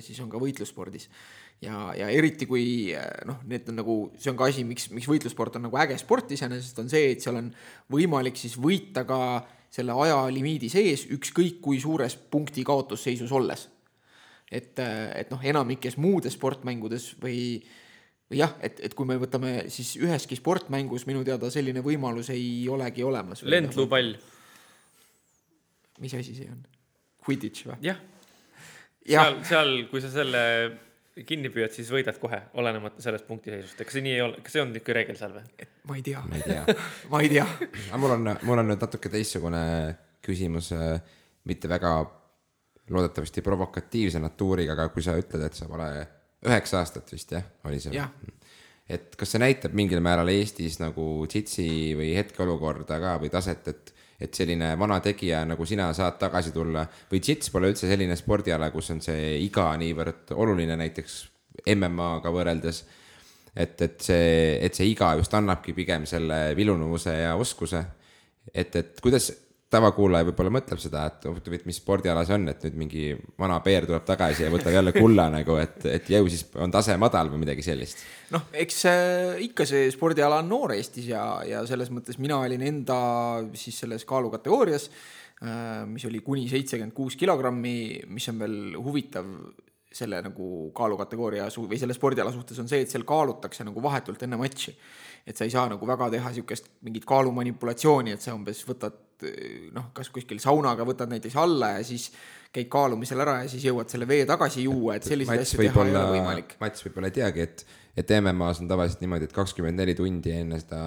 siis on ka võitlusspordis ja, ja eriti kui noh, need on nagu, see on ka asi, miks, miks võitlussport on nagu äge sport iseenesest, on see, et seal on võimalik siis võita ka selle ajalimiidi sees, ükskõik kui suures punkti kaotusseisus olles. et, et noh, enamikes muudes sportmängudes või, või jah, et, et kui me võtame siis üheski sportmängus minu teada selline võimalus ei olegi olemas. lendlupall. mis asi see on? Quidditch või? jah ja., seal, seal, kui sa selle kinni püüad, siis võidad kohe, olenemata sellest punktiseisust, ega see nii ei ole, kas see on niisugune reegel seal või? ma ei tea. ma ei tea ma ei tea aga mul on, mul on nüüd natuke teistsugune küsimus, äh, mitte väga loodetavasti provokatiivse natuuriga, aga kui sa ütled, et sa pole üheksa aastat vist jah, oli see ja.? et kas see näitab mingil määral Eestis nagu jitsi või hetkeolukorda ka või taset, et et selline vana tegija nagu sina saad tagasi tulla või jits pole üldse selline spordiala, kus on see iga niivõrd oluline näiteks MM-aga võrreldes. et, et see, et see iga just annabki pigem selle vilunuvuse ja oskuse. et, et kuidas tavakuulaja võib-olla mõtleb seda, et huvitav, et mis spordiala see on, et nüüd mingi vana peer tuleb tagasi ja võtab jälle kulla nagu, et, et jõu siis on tase madal või midagi sellist. noh, eks ikka see spordiala on noor Eestis ja, ja selles mõttes mina olin enda siis selles kaalukategoorias äh,, mis oli kuni seitsekümmend kuus kilogrammi, mis on veel huvitav selle nagu kaalukategooria või selle spordiala suhtes on see, et seal kaalutakse nagu vahetult enne matši. Et sa ei saa nagu väga teha niisugust mingit kaalumanipulatsiooni, et sa umbes võtad noh, kas kuskil saunaga võtad näiteks alla ja siis käid kaalumisel ära ja siis jõuad selle vee tagasi juua, et selliseid asju teha ei ole võimalik. Mats võib-olla ei teagi, et, et MM-as on tavaliselt niimoodi, et kakskümmend neli tundi enne seda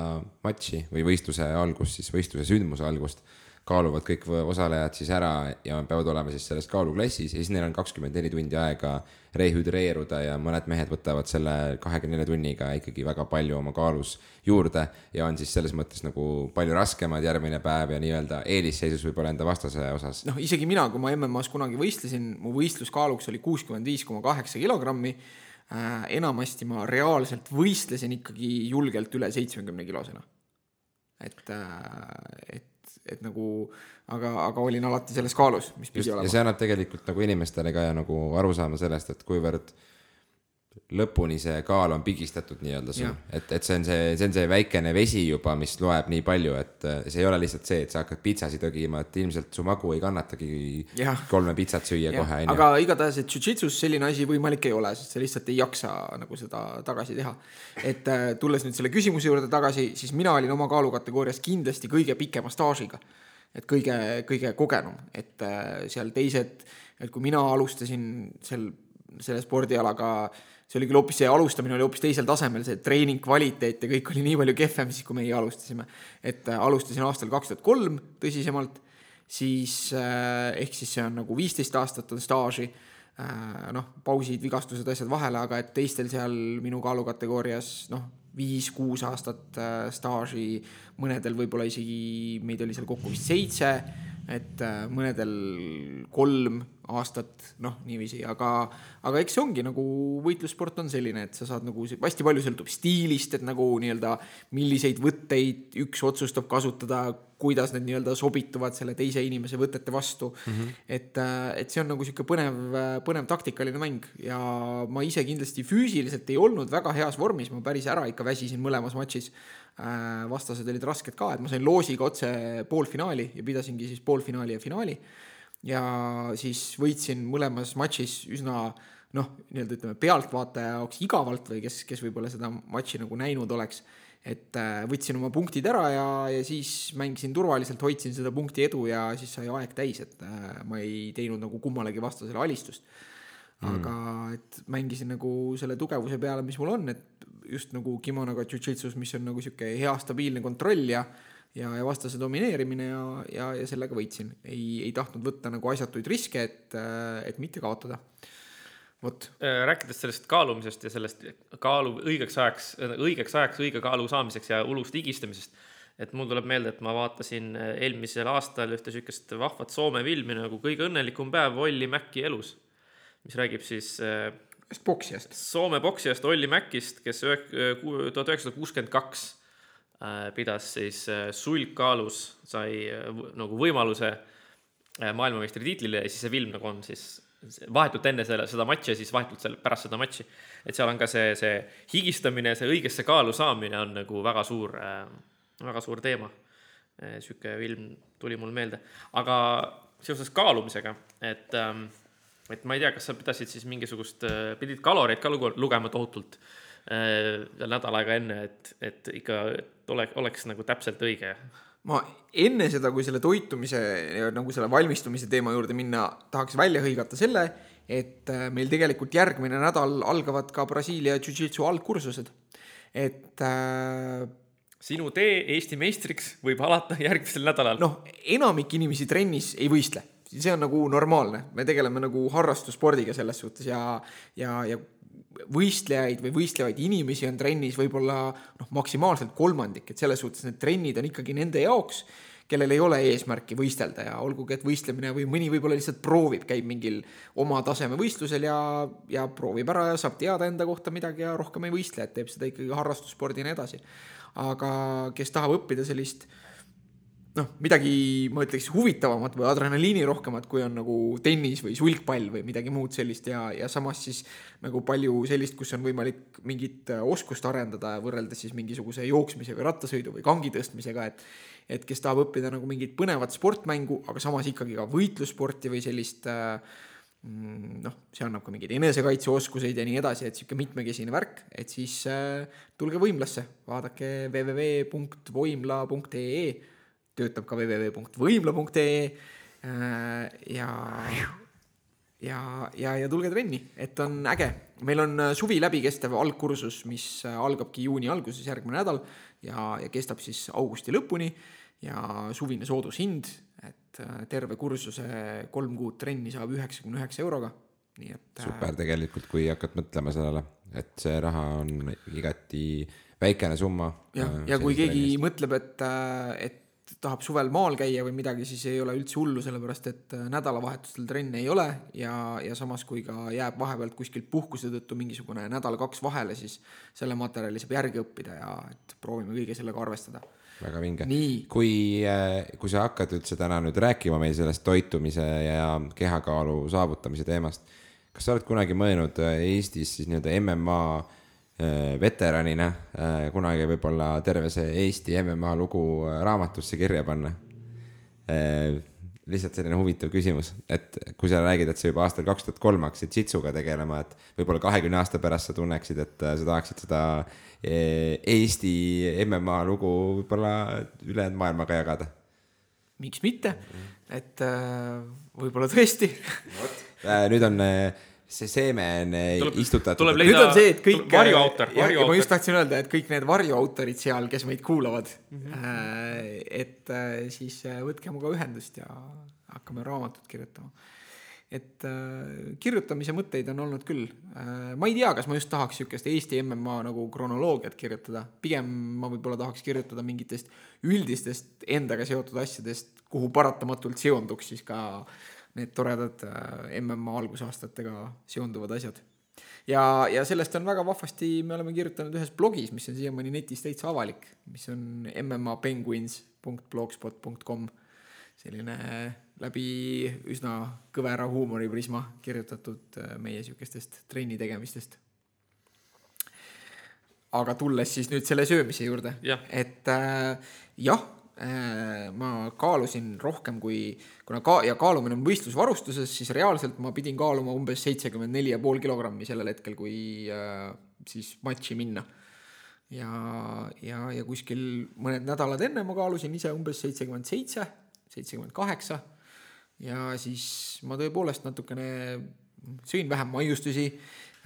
matši või võistluse algust, siis võistluse sündmuse algust kaaluvad kõik osalejad siis ära ja peavad olema siis selles kaaluklassis ja siis neil on kakskümmend neli tundi aega rehüdreeruda ja mõned mehed võtavad selle kahekümne nelja tunniga ikkagi väga palju oma kaalus juurde ja on siis selles mõttes nagu palju raskemad järgmine päev ja nii-öelda eelisseisus võib-olla enda vastase osas. noh, isegi mina, kui ma MM-as kunagi võistlesin, mu võistluskaaluks oli kuuskümmend viis koma kaheksa kilogrammi äh,. enamasti ma reaalselt võistlesin ikkagi julgelt üle seitsmekümne kilosena. et äh,, et et nagu aga, aga olin alati selles kaalus, mis pidi Just, olema. ja see annab tegelikult nagu inimestele ka nagu aru saama sellest, et kuivõrd lõpuni see kaal on pigistatud nii-öelda sul, et, et see on see, see on see väikene vesi juba, mis loeb nii palju, et äh, see ei ole lihtsalt see, et sa hakkad pitsasid õgima, et ilmselt su magu ei kannatagi ja. kolme pitsat süüa ja. kohe. aga igatahes, et jujitsus selline asi võimalik ei ole, sest sa lihtsalt ei jaksa nagu seda tagasi teha. et äh, tulles nüüd selle küsimuse juurde tagasi, siis mina olin oma kaalukategoorias kindlasti kõige pikema staažiga. et kõige, kõige kogenum, et äh, seal teised, et kui mina alustasin seal selle spordialaga, see oli küll hoopis, see alustamine oli hoopis teisel tasemel, see treening kvaliteet ja kõik oli nii palju kehvem siis, kui meie alustasime. et äh, alustasin aastal kaks tuhat kolm tõsisemalt, siis äh, ehk siis see on nagu viisteist aastat on staaži äh,, noh, pausid, vigastused, asjad vahele, aga et teistel seal minu kaalukategoorias noh, viis-kuus aastat staaži, mõnedel võib-olla isegi, meid oli seal kokku vist seitse et mõnedel kolm aastat, noh, niiviisi, aga, aga eks see ongi nagu võitlussport on selline, et sa saad nagu, hästi palju sõltub stiilist, et nagu nii-öelda milliseid võtteid üks otsustab kasutada, kuidas need nii-öelda sobituvad selle teise inimese võtete vastu mm. -hmm. et, äh, et see on nagu sihuke põnev, põnev taktikaline mäng ja ma ise kindlasti füüsiliselt ei olnud väga heas vormis, ma päris ära ikka väsisin mõlemas matšis Äh, vastased olid rasked ka, et ma sain loosiga otse poolfinaali ja pidasingi siis poolfinaali ja finaali. Ja siis võitsin mõlemas matšis üsna noh, nii-öelda ütleme pealtvaataja jaoks igavalt või kes, kes võib-olla seda matši nagu näinud oleks. et äh, võtsin oma punktid ära ja, ja siis mängisin turvaliselt, hoidsin seda punkti edu ja siis sai aeg täis, et äh, ma ei teinud nagu kummalegi vastasele alistust aga mm. et mängisin nagu selle tugevuse peale, mis mul on, et just nagu kimonoga jujitsus, mis on nagu sihuke hea stabiilne kontroll ja ja, ja vastase domineerimine ja, ja, ja sellega võitsin. ei, ei tahtnud võtta nagu asjatuid riske, et, et mitte kaotada. vot. Äh, rääkides sellest kaalumisest ja sellest kaalu õigeks ajaks, õigeks ajaks õige kaalu saamiseks ja ulust higistamisest, et mul tuleb meelde, et ma vaatasin äh, eelmisel aastal ühte sihukest vahvat Soome filmi nagu Kõige õnnelikum päev Olli Mäkki elus, mis räägib siis äh, ühest poksijast. Soome poksijast Olli Mäkkist, kes tuhat üheksasada kuuskümmend kaks äh, pidas siis äh, sulgkaalus, sai äh, nagu võimaluse maailmameistritiitlile ja siis see film nagu on siis vahetult enne selle, seda matši ja siis vahetult selle, pärast seda matši. et seal on ka see, see higistamine, see õigesse kaalu saamine on nagu väga suur äh,, väga suur teema. sihuke film tuli mul meelde, aga seoses kaalumisega, et ähm, et ma ei tea, kas sa pidasid siis mingisugust, äh, pidid kaloreid ka lugema tohutult äh, nädal aega enne, et, et ikka ole, oleks nagu täpselt õige? ma enne seda, kui selle toitumise nagu selle valmistumise teema juurde minna, tahaks välja hõigata selle, et äh, meil tegelikult järgmine nädal algavad ka Brasiilia Jiu-Jitsu algkursused, et äh, sinu tee Eesti meistriks võib alata järgmisel nädalal. noh, enamik inimesi trennis ei võistle see on nagu normaalne, me tegeleme nagu harrastusspordiga selles suhtes ja, ja, ja võistlejaid või võistlevaid inimesi on trennis võib-olla noh, maksimaalselt kolmandik, et selles suhtes need trennid on ikkagi nende jaoks, kellel ei ole eesmärki võistelda ja olgugi, et võistlemine või mõni võib-olla lihtsalt proovib, käib mingil oma taseme võistlusel ja, ja proovib ära ja saab teada enda kohta midagi ja rohkem ei võistle, et teeb seda ikkagi harrastusspordina edasi. aga kes tahab õppida sellist äh, noh, midagi, ma ütleks, huvitavamat või adrenaliinirohkemat, kui on nagu tennis või sulgpall või midagi muud sellist ja, ja samas siis nagu palju sellist, kus on võimalik mingit äh, oskust arendada võrreldes siis mingisuguse jooksmise või rattasõidu või kangi tõstmisega, et et kes tahab õppida nagu mingit põnevat sportmängu, aga samas ikkagi ka võitlussporti või sellist äh, mm, noh, see annab ka mingeid enesekaitseoskuseid ja nii edasi, et sihuke mitmekesine värk, et siis äh, tulge võimlasse, vaadake www.voimla.ee töötab ka www.võimla.ee äh, ja, ja, ja, ja tulge trenni, et on äge. meil on äh, suvi läbi kestev algkursus, mis äh, algabki juuni alguses, järgmine nädal ja, ja kestab siis augusti lõpuni ja suvine soodushind, et terve kursuse kolm kuud trenni saab üheksakümne üheksa euroga, nii et. super tegelikult, kui hakkad mõtlema sellele, et see raha on igati väikene summa. jah, ja kui keegi trennis. mõtleb, et, et tahab suvel maal käia või midagi, siis ei ole üldse hullu, sellepärast et äh, nädalavahetustel trenne ei ole ja, ja samas, kui ka jääb vahepealt kuskilt puhkuse tõttu mingisugune nädal-kaks vahele, siis selle materjali saab järgi õppida ja et proovime kõige sellega arvestada. väga vinge. kui, äh, kui sa hakkad üldse täna nüüd rääkima meil sellest toitumise ja kehakaalu saavutamise teemast, kas sa oled kunagi mõelnud äh, Eestis siis nii-öelda MMA veteranina äh, kunagi võib-olla terve see Eesti MMA lugu äh, raamatusse kirja panna. lihtsalt selline huvitav küsimus, et kui sa räägid, et sa juba aastal kaks tuhat kolm hakkasid jitsuga tegelema, et võib-olla kahekümne aasta pärast sa tunneksid, et sa tahaksid seda Eesti MMA lugu võib-olla ülejäänud maailmaga jagada. miks mitte, et võib-olla tõesti nüüd on see seeme on istutatud. nüüd on see, et kõik. varjuautor, ma just tahtsin öelda, et kõik need varjuautorid seal, kes meid kuulavad mm. -hmm. et äh, siis äh, võtke minuga ühendust ja hakkame raamatut kirjutama. et äh, kirjutamise mõtteid on olnud küll äh,. ma ei tea, kas ma just tahaks niisugust Eesti MMA nagu kronoloogiat kirjutada, pigem ma võib-olla tahaks kirjutada mingitest üldistest endaga seotud asjadest, kuhu paratamatult seonduks siis ka need toredad äh, MMA algusaastatega seonduvad asjad ja, ja sellest on väga vahvasti, me oleme kirjutanud ühes blogis, mis on siiamaani netis täitsa avalik, mis on mmapenguins.blogspot.com. selline läbi üsna kõvera huumoriprisma kirjutatud äh, meie sihukestest trenni tegemistest. aga tulles siis nüüd selle söömise juurde et äh, jah äh,, ma kaalusin rohkem kui, kuna ka- ja kaalumine on võistlusvarustuses, siis reaalselt ma pidin kaaluma umbes seitsekümmend neli ja pool kilogrammi sellel hetkel, kui äh, siis matši minna. ja, ja, ja kuskil mõned nädalad enne ma kaalusin ise umbes seitsekümmend seitse, seitsekümmend kaheksa ja siis ma tõepoolest natukene sõin vähem maiustusi.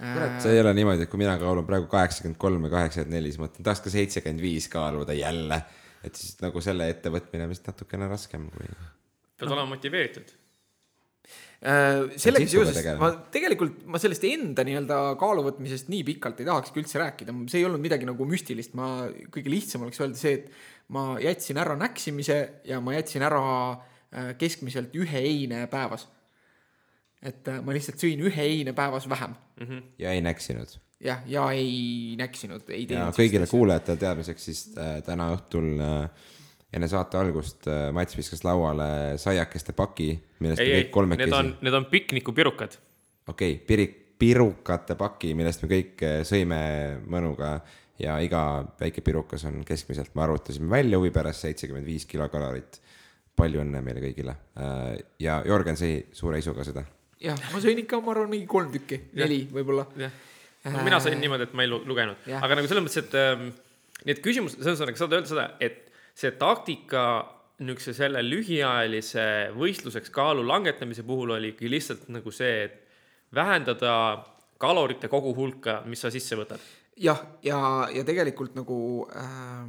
Äh, kurat, see ei ole niimoodi, et kui mina kaalun praegu kaheksakümmend kolm ja kaheksakümmend neli, siis mõtlen, tahaks ka seitsekümmend viis kaaluda jälle. Et siis nagu selle ettevõtmine vist natukene raskem kui. pead olema motiveeritud. Äh, sellega seoses ma tegelikult ma sellest enda nii-öelda kaaluvõtmisest nii pikalt ei tahakski üldse rääkida, see ei olnud midagi nagu müstilist, ma kõige lihtsam oleks öelda see, et ma jätsin ära näksimise ja ma jätsin ära äh, keskmiselt ühe eine päevas. et äh, ma lihtsalt sõin ühe eine päevas vähem ja ei näksinud. jah, ja ei näksinud, ei ja teinud. kõigile kuulajatele teadmiseks, siis äh, täna õhtul äh, enne saate algust äh, Mats viskas lauale saiakeste paki, millest ei, me kõik, need kolmekesi on, need on piknikupirukad. okei okay,, pirik, pirukate paki, millest me kõik eh, sõime mõnuga ja iga väike pirukas on keskmiselt, me arvutasime välja huvi pärast seitsekümmend viis kilokalorit. palju õnne meile kõigile ja Jörgen sõi suure isuga seda. jah, ma sõin ikka, ma arvan, mingi kolm tükki, neli võib-olla. jah, no mina sain niimoodi, et ma ei lu- lugenud, aga nagu selles mõttes, et ähm, need küsimused, selles mõttes, saad öelda seda, et see taktika niisuguse selle lühiajalise võistluseks kaalu langetamise puhul oli ikkagi lihtsalt nagu see, et vähendada kalorite koguhulka, mis sa sisse võtad. jah, ja, ja tegelikult nagu äh,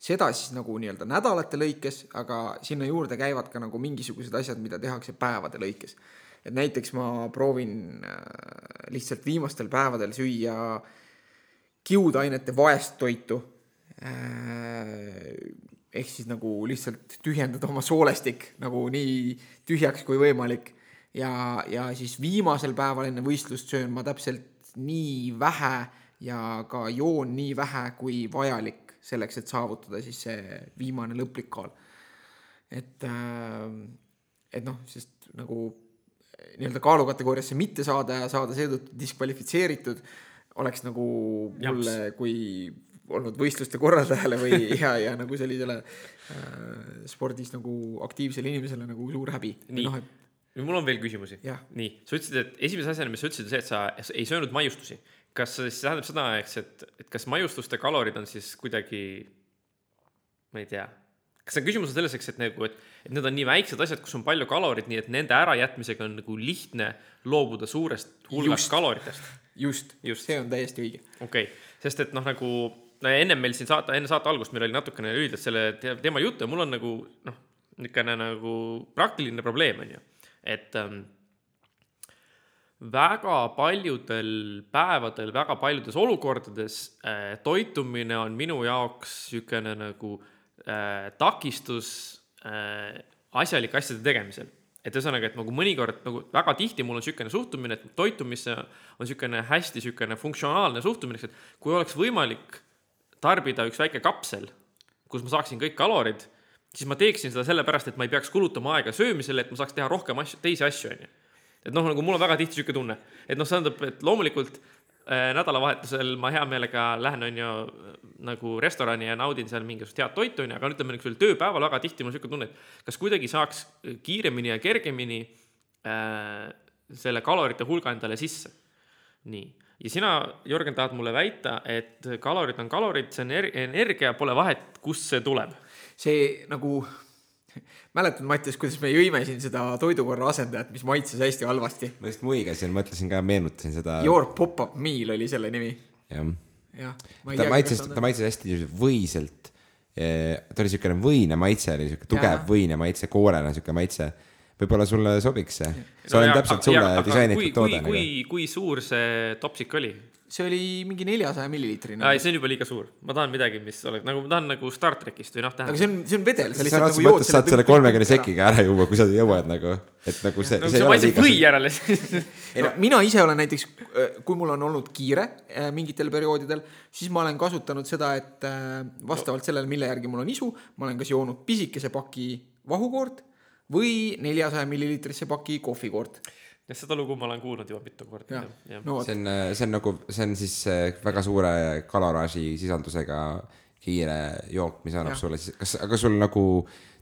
seda siis nagu nii-öelda nädalate lõikes, aga sinna juurde käivad ka nagu mingisugused asjad, mida tehakse päevade lõikes. Et näiteks ma proovin äh, lihtsalt viimastel päevadel süüa kiudainete vaest toitu äh,. ehk siis nagu lihtsalt tühjendada oma soolestik nagu nii tühjaks kui võimalik ja, ja siis viimasel päeval enne võistlust söön ma täpselt nii vähe ja ka joon nii vähe kui vajalik selleks, et saavutada siis see viimane lõplik kaal. et, et noh, sest nagu nii-öelda kaalukategooriasse mitte saada ja saada seetõttu diskvalifitseeritud oleks nagu mulle kui olnud võistluste korraldajale või ja, ja nagu sellisele äh, spordis nagu aktiivsele inimesele nagu suur häbi. Nii. noh, et mul on veel küsimusi nii, sa ütlesid, et esimese asjana, mis sa ütlesid, see, et sa ei söönud maiustusi. kas see siis tähendab seda, eks, et, et kas maiustuste kalorid on siis kuidagi, ma ei tea, kas see küsimus on selles, eks, et nagu, et, et need on nii väiksed asjad, kus on palju kaloreid, nii et nende ärajätmisega on nagu lihtne loobuda suurest hulgast kaloritest. just, Just. see on täiesti õige. okei okay., sest et noh, nagu no ennem meil siin saate, enne saate algust meil oli natukene lühidalt selle te teema juttu ja mul on nagu noh, niisugune nagu praktiline probleem on ju, et ähm, väga paljudel päevadel, väga paljudes olukordades äh, toitumine on minu jaoks niisugune nagu äh, takistus äh, asjalike asjade tegemisel et ühesõnaga, et nagu mõnikord nagu väga tihti mul on niisugune suhtumine, et toitumisse on niisugune hästi niisugune funktsionaalne suhtumine, et kui oleks võimalik tarbida üks väike kapsel, kus ma saaksin kõik kalorid, siis ma teeksin seda sellepärast, et ma ei peaks kulutama aega söömisele, et ma saaks teha rohkem asju, teisi asju, onju. et noh, nagu mul on väga tihti niisugune tunne, et noh, see tähendab, et loomulikult nädalavahetusel ma hea meelega lähen, onju, nagu restorani ja naudin seal mingisugust head toitu, onju, aga ütleme niisugusel tööpäeval väga tihti mul on niisugune tunne, et kas kuidagi saaks kiiremini ja kergemini äh, selle kalorite hulga endale sisse. nii, ja sina, Jörgen, tahad mulle väita, et kalorid on kalorid, see on er energia, pole vahet, kust see tuleb. see nagu mäletad, Mattias, kuidas me jõime siin seda toidukorra asendajat, mis maitses hästi halvasti? ma just muigasin, mõtlesin ka, meenutasin seda. Your pop-up meal oli selle nimi. jah, jah. ta maitses, ta maitses hästi võiselt. ta oli niisugune võine maitse, oli niisugune tugev võine maitse, koorene niisugune maitse. Võib-olla sulle sobiks see. see No on jaa, täpselt aga- sulle aga disainitud kui- toode kui, nagu. kui, kui suur see topsik oli? see oli mingi neljasaja milliliitrine. ei, see on juba liiga suur, ma tahan midagi, mis oleks nagu, ma tahan nagu Star trackist või noh, aga tähendab. see on, see on vedel, sa sõna lihtsalt otseses nagu jood mõttes saad selle kolmekümne sekiga ära juua, kui sa jõuad nagu, et nagu see. no see maitseb või järele ei no mina ise olen näiteks, kui mul on olnud kiire äh, mingitel perioodidel, siis ma olen kasutanud seda, et äh, vastavalt sellele, mille järgi mul on isu, ma olen kas joonud pisikese paki vahukoort või neljasaja milliliitrisse paki kohvikoort. jah, seda lugu ma olen kuulnud juba mitu korda no see, on, see on nagu, see on siis äh, väga suure kaloraaži sisaldusega kiire jook, mis annab Jah. sulle siis, kas, aga sul nagu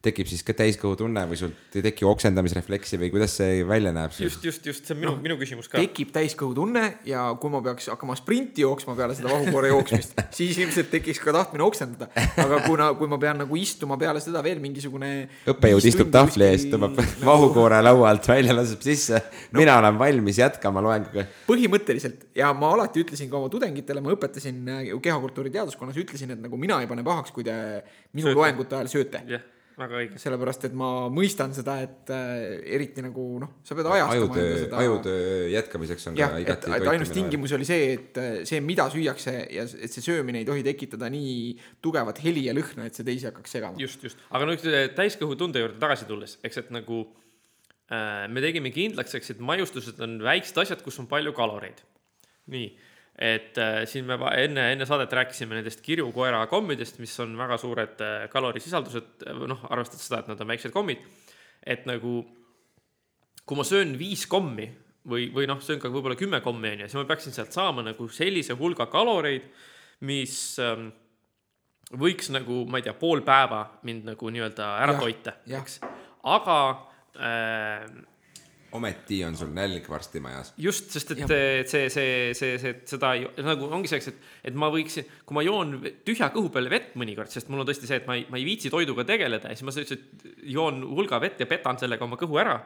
tekib siis ka täiskõhutunne või sul ei teki oksendamisrefleksi või kuidas see välja näeb? just, just, just see on minu, minu küsimus ka. tekib täiskõhutunne ja kui ma peaks hakkama sprinti jooksma peale seda vahukoore jooksmist, siis ilmselt tekiks ka tahtmine oksendada. aga kuna, kui ma pean nagu istuma peale seda veel mingisugune õppejõud istub tahvli ees, tõmbab nagu- vahukoore laua alt välja, laseb sisse. mina olen valmis jätkama loenguga. põhimõtteliselt ja ma alati ütlesin ka oma tudengitele, ma õpetasin äh, kehakultuuri teaduskonnas, ütlesin, et nagu mina ei pane pahaks, kui te minu Sööte. loengute ajal sööte. jah, väga õige. sellepärast, et ma mõistan seda, et äh, eriti nagu noh, sa pead ajastama enda ajutöö, seda ajutöö jätkamiseks on jah ka, et, igati et ainus toitumine tingimus oli see, et äh, see, mida süüakse ja et see söömine ei tohi tekitada nii tugevat heli ja lõhna, et see teisi hakkaks segama. just, just, aga nüüd äh, täiskõhutunde juurde tagasi tulles, eks, et nagu äh, me tegime kindlaks, eks, et maiustused on väiksed asjad, kus on palju kaloreid. nii, et äh, siin me enne, enne saadet rääkisime nendest kirjukoera kommidest, mis on väga suured äh, kalorisisaldused, noh, arvestades seda, et nad on väiksed kommid, et nagu kui ma söön viis kommi või, või noh, söön ka võib-olla kümme kommi onju, siis ma peaksin sealt saama nagu sellise hulga kaloreid, mis ähm, võiks nagu, ma ei tea, pool päeva mind nagu nii-öelda ära Jah, toita, eks. aga äh, ometi on sul nälg varsti majas. just, sest et Jah. et see, see, see, see, seda ei, nagu ongi selleks, et, et ma võiksin, kui ma joon tühja kõhu peale vett mõnikord, sest mul on tõesti see, et ma ei, ma ei viitsi toiduga tegeleda ja siis ma lihtsalt joon hulga vett ja petan sellega oma kõhu ära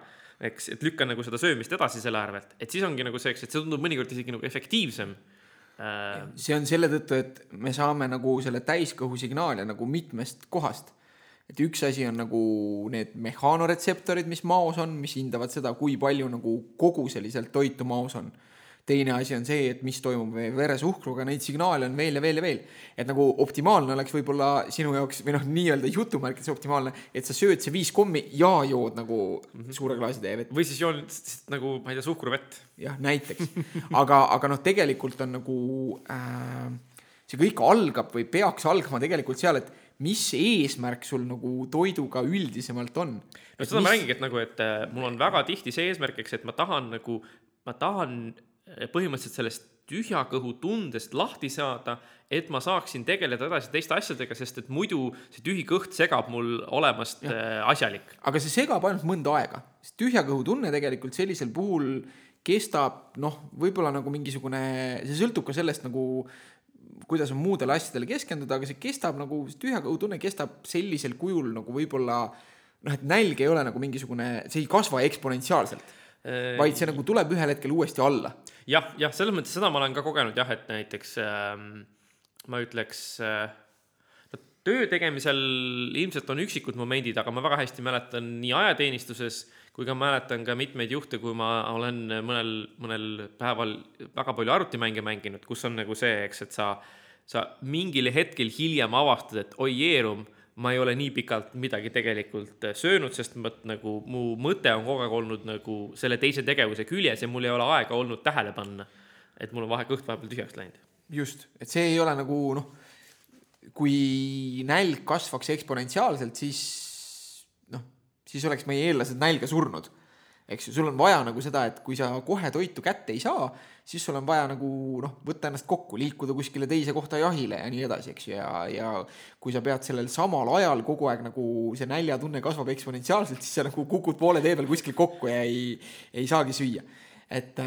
eks, et lükkan nagu seda söömist edasi selle arvelt, et siis ongi nagu see, eks, et see tundub mõnikord isegi nagu efektiivsem äh,. see on selle tõttu, et me saame nagu selle täiskõhu signaale nagu mitmest kohast. Et üks asi on nagu need mehaanoretseptorid, mis maos on, mis hindavad seda, kui palju nagu koguseliselt toitu maos on. teine asi on see, et mis toimub meie veresuhkruga, neid signaale on veel ja veel ja veel. et nagu optimaalne oleks võib-olla sinu jaoks või noh, nii-öelda jutumärkides optimaalne, et sa sööd see viis kommi ja jood nagu mm -hmm. suure klaasi täie vett. või siis joon nagu, ma ei tea, suhkruvett. jah, näiteks, aga, aga noh, tegelikult on nagu äh, see kõik algab või peaks algama tegelikult seal, et mis eesmärk sul nagu toiduga üldisemalt on. no seda ma räägingi, et nagu, et äh, mul on väga tihti see eesmärk, eks, et ma tahan nagu, ma tahan äh, põhimõtteliselt sellest tühja kõhu tundest lahti saada, et ma saaksin tegeleda edasi teiste asjadega, sest et muidu see tühi kõht segab mul olemast äh, asjalik. aga see segab ainult mõnda aega, sest tühja kõhu tunne tegelikult sellisel puhul kestab noh, võib-olla nagu mingisugune, see sõltub ka sellest nagu kuidas on muudele asjadele keskenduda, aga see kestab nagu, see tühja kõhu tunne kestab sellisel kujul nagu võib-olla noh, et nälg ei ole nagu mingisugune, see ei kasva eksponentsiaalselt, vaid see nagu tuleb ühel hetkel uuesti alla. jah, jah, selles mõttes seda ma olen ka kogenud jah, et näiteks ähm, ma ütleks äh, töö tegemisel ilmselt on üksikud momendid, aga ma väga hästi mäletan nii ajateenistuses kui ka mäletan ka mitmeid juhte, kui ma olen mõnel, mõnel päeval väga palju arvutimänge mänginud, kus on nagu see, eks, et sa, sa mingil hetkel hiljem avastad, et oi jeerum, ma ei ole nii pikalt midagi tegelikult söönud, sest ma nagu mu mõte on kogu aeg olnud nagu selle teise tegevuse küljes ja mul ei ole aega olnud tähele panna, et mul on vahe kõht vahepeal tühjaks läinud. just, et see ei ole nagu noh, kui nälg kasvaks eksponentsiaalselt, siis siis oleks meie eellased nälga surnud. eks ju, sul on vaja nagu seda, et kui sa kohe toitu kätte ei saa, siis sul on vaja nagu noh, võtta ennast kokku, liikuda kuskile teise kohta jahile ja nii edasi, eks ju, ja, ja kui sa pead sellel samal ajal kogu aeg nagu see näljatunne kasvab eksponentsiaalselt, siis sa nagu kukud poole tee peal kuskil kokku ja ei, ei saagi süüa. et,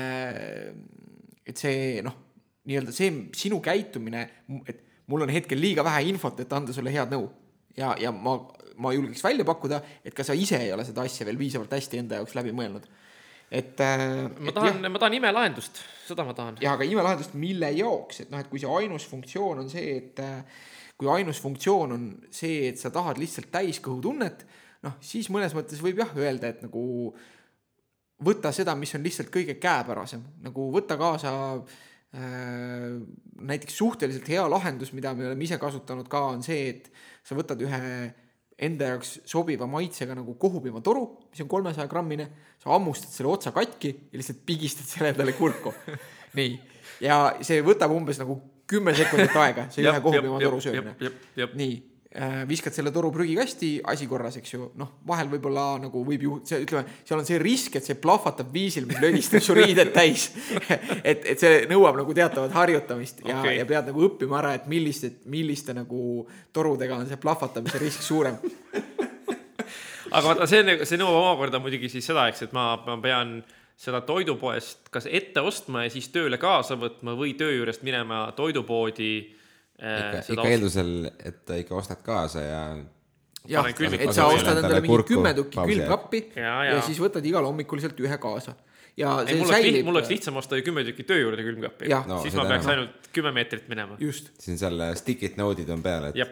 et see noh, nii-öelda see sinu käitumine, et mul on hetkel liiga vähe infot, et anda sulle head nõu ja, ja ma ma julgeks välja pakkuda, et ka sa ise ei ole seda asja veel piisavalt hästi enda jaoks läbi mõelnud. et, ma tahan, ma tahan imelahendust, seda ma tahan. ja aga imelahendust, mille jaoks, et noh, et kui see ainus funktsioon on see, et äh, kui ainus funktsioon on see, et sa tahad lihtsalt täiskõhutunnet, noh, siis mõnes mõttes võib jah öelda, et nagu võta seda, mis on lihtsalt kõige käepärasem, nagu võta kaasa äh, näiteks suhteliselt hea lahendus, mida me oleme ise kasutanud ka, on see, et sa võtad ühe enda jaoks sobiva maitsega nagu kohupiimatoru, mis on kolmesaja grammine, sa hammustad selle otsa katki ja lihtsalt pigistad selle endale kurku. nii, ja see võtab umbes nagu kümme sekundit aega, see ühe kohupiimatoru söömine. nii, viskad selle toru prügikasti, asi korras, eks ju, noh, vahel võib-olla nagu võib ju, see ütleme, seal on see risk, et see plahvatab viisil, mis lödistab su riided täis. et, et see nõuab nagu teatavat harjutamist ja okay., ja pead nagu õppima ära, et milliste, milliste nagu torudega on see plahvatamise risk suurem. aga vaata, see, see nõuab omakorda muidugi siis seda, eks, et ma, ma pean seda toidupoest kas ette ostma ja siis tööle kaasa võtma või töö juurest minema toidupoodi äh, ikka, ikka eeldusel, et ikka ostad kaasa ja jah, et sa ostad endale mingi kümme tükki külmkappi Ja, ja, ja. siis võtad igal hommikul sealt ühe kaasa. ja ei, see mul oleks liht-, säilib mul oleks lihtsam osta ju kümme tükki töö juurde külmkappi. No, siis ma peaks enam. ainult kümme meetrit minema. just, siin seal stick'id node'id on peal, et jah.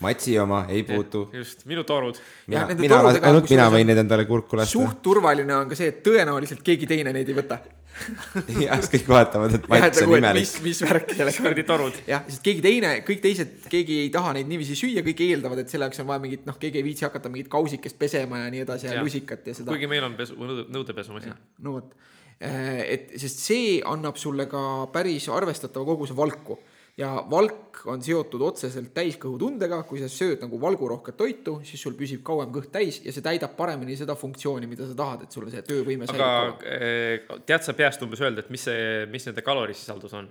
Matsi oma ei puutu. just, minu torud. mina Ja, nende mina, torudega, ainult mina võin neid endale kurku lasta. suht turvaline on ka see, et tõenäoliselt keegi teine neid ei võta. jah, siis kõik vaatavad, et mats on imelik mis, mis värk sellega kuradi torud. jah, sest keegi teine, kõik teised, keegi ei taha neid niiviisi süüa, kõik eeldavad, et selle jaoks on vaja mingit, noh, keegi ei viitsi hakata mingit kausikest pesema ja nii edasi ja, ja lusikat ja seda. kuigi meil on pesu, nõudepesumasin. no vot, et sest see annab sulle ka päris arvestatava koguse valku ja valk on seotud otseselt täiskõhutundega, kui sa sööd nagu valgurohket toitu, siis sul püsib kauem kõht täis ja see täidab paremini seda funktsiooni, mida sa tahad, et sulle see töövõime säilib aga kauem eh, tead sa peast umbes öelda, et mis see, mis nende kalorisisaldus on?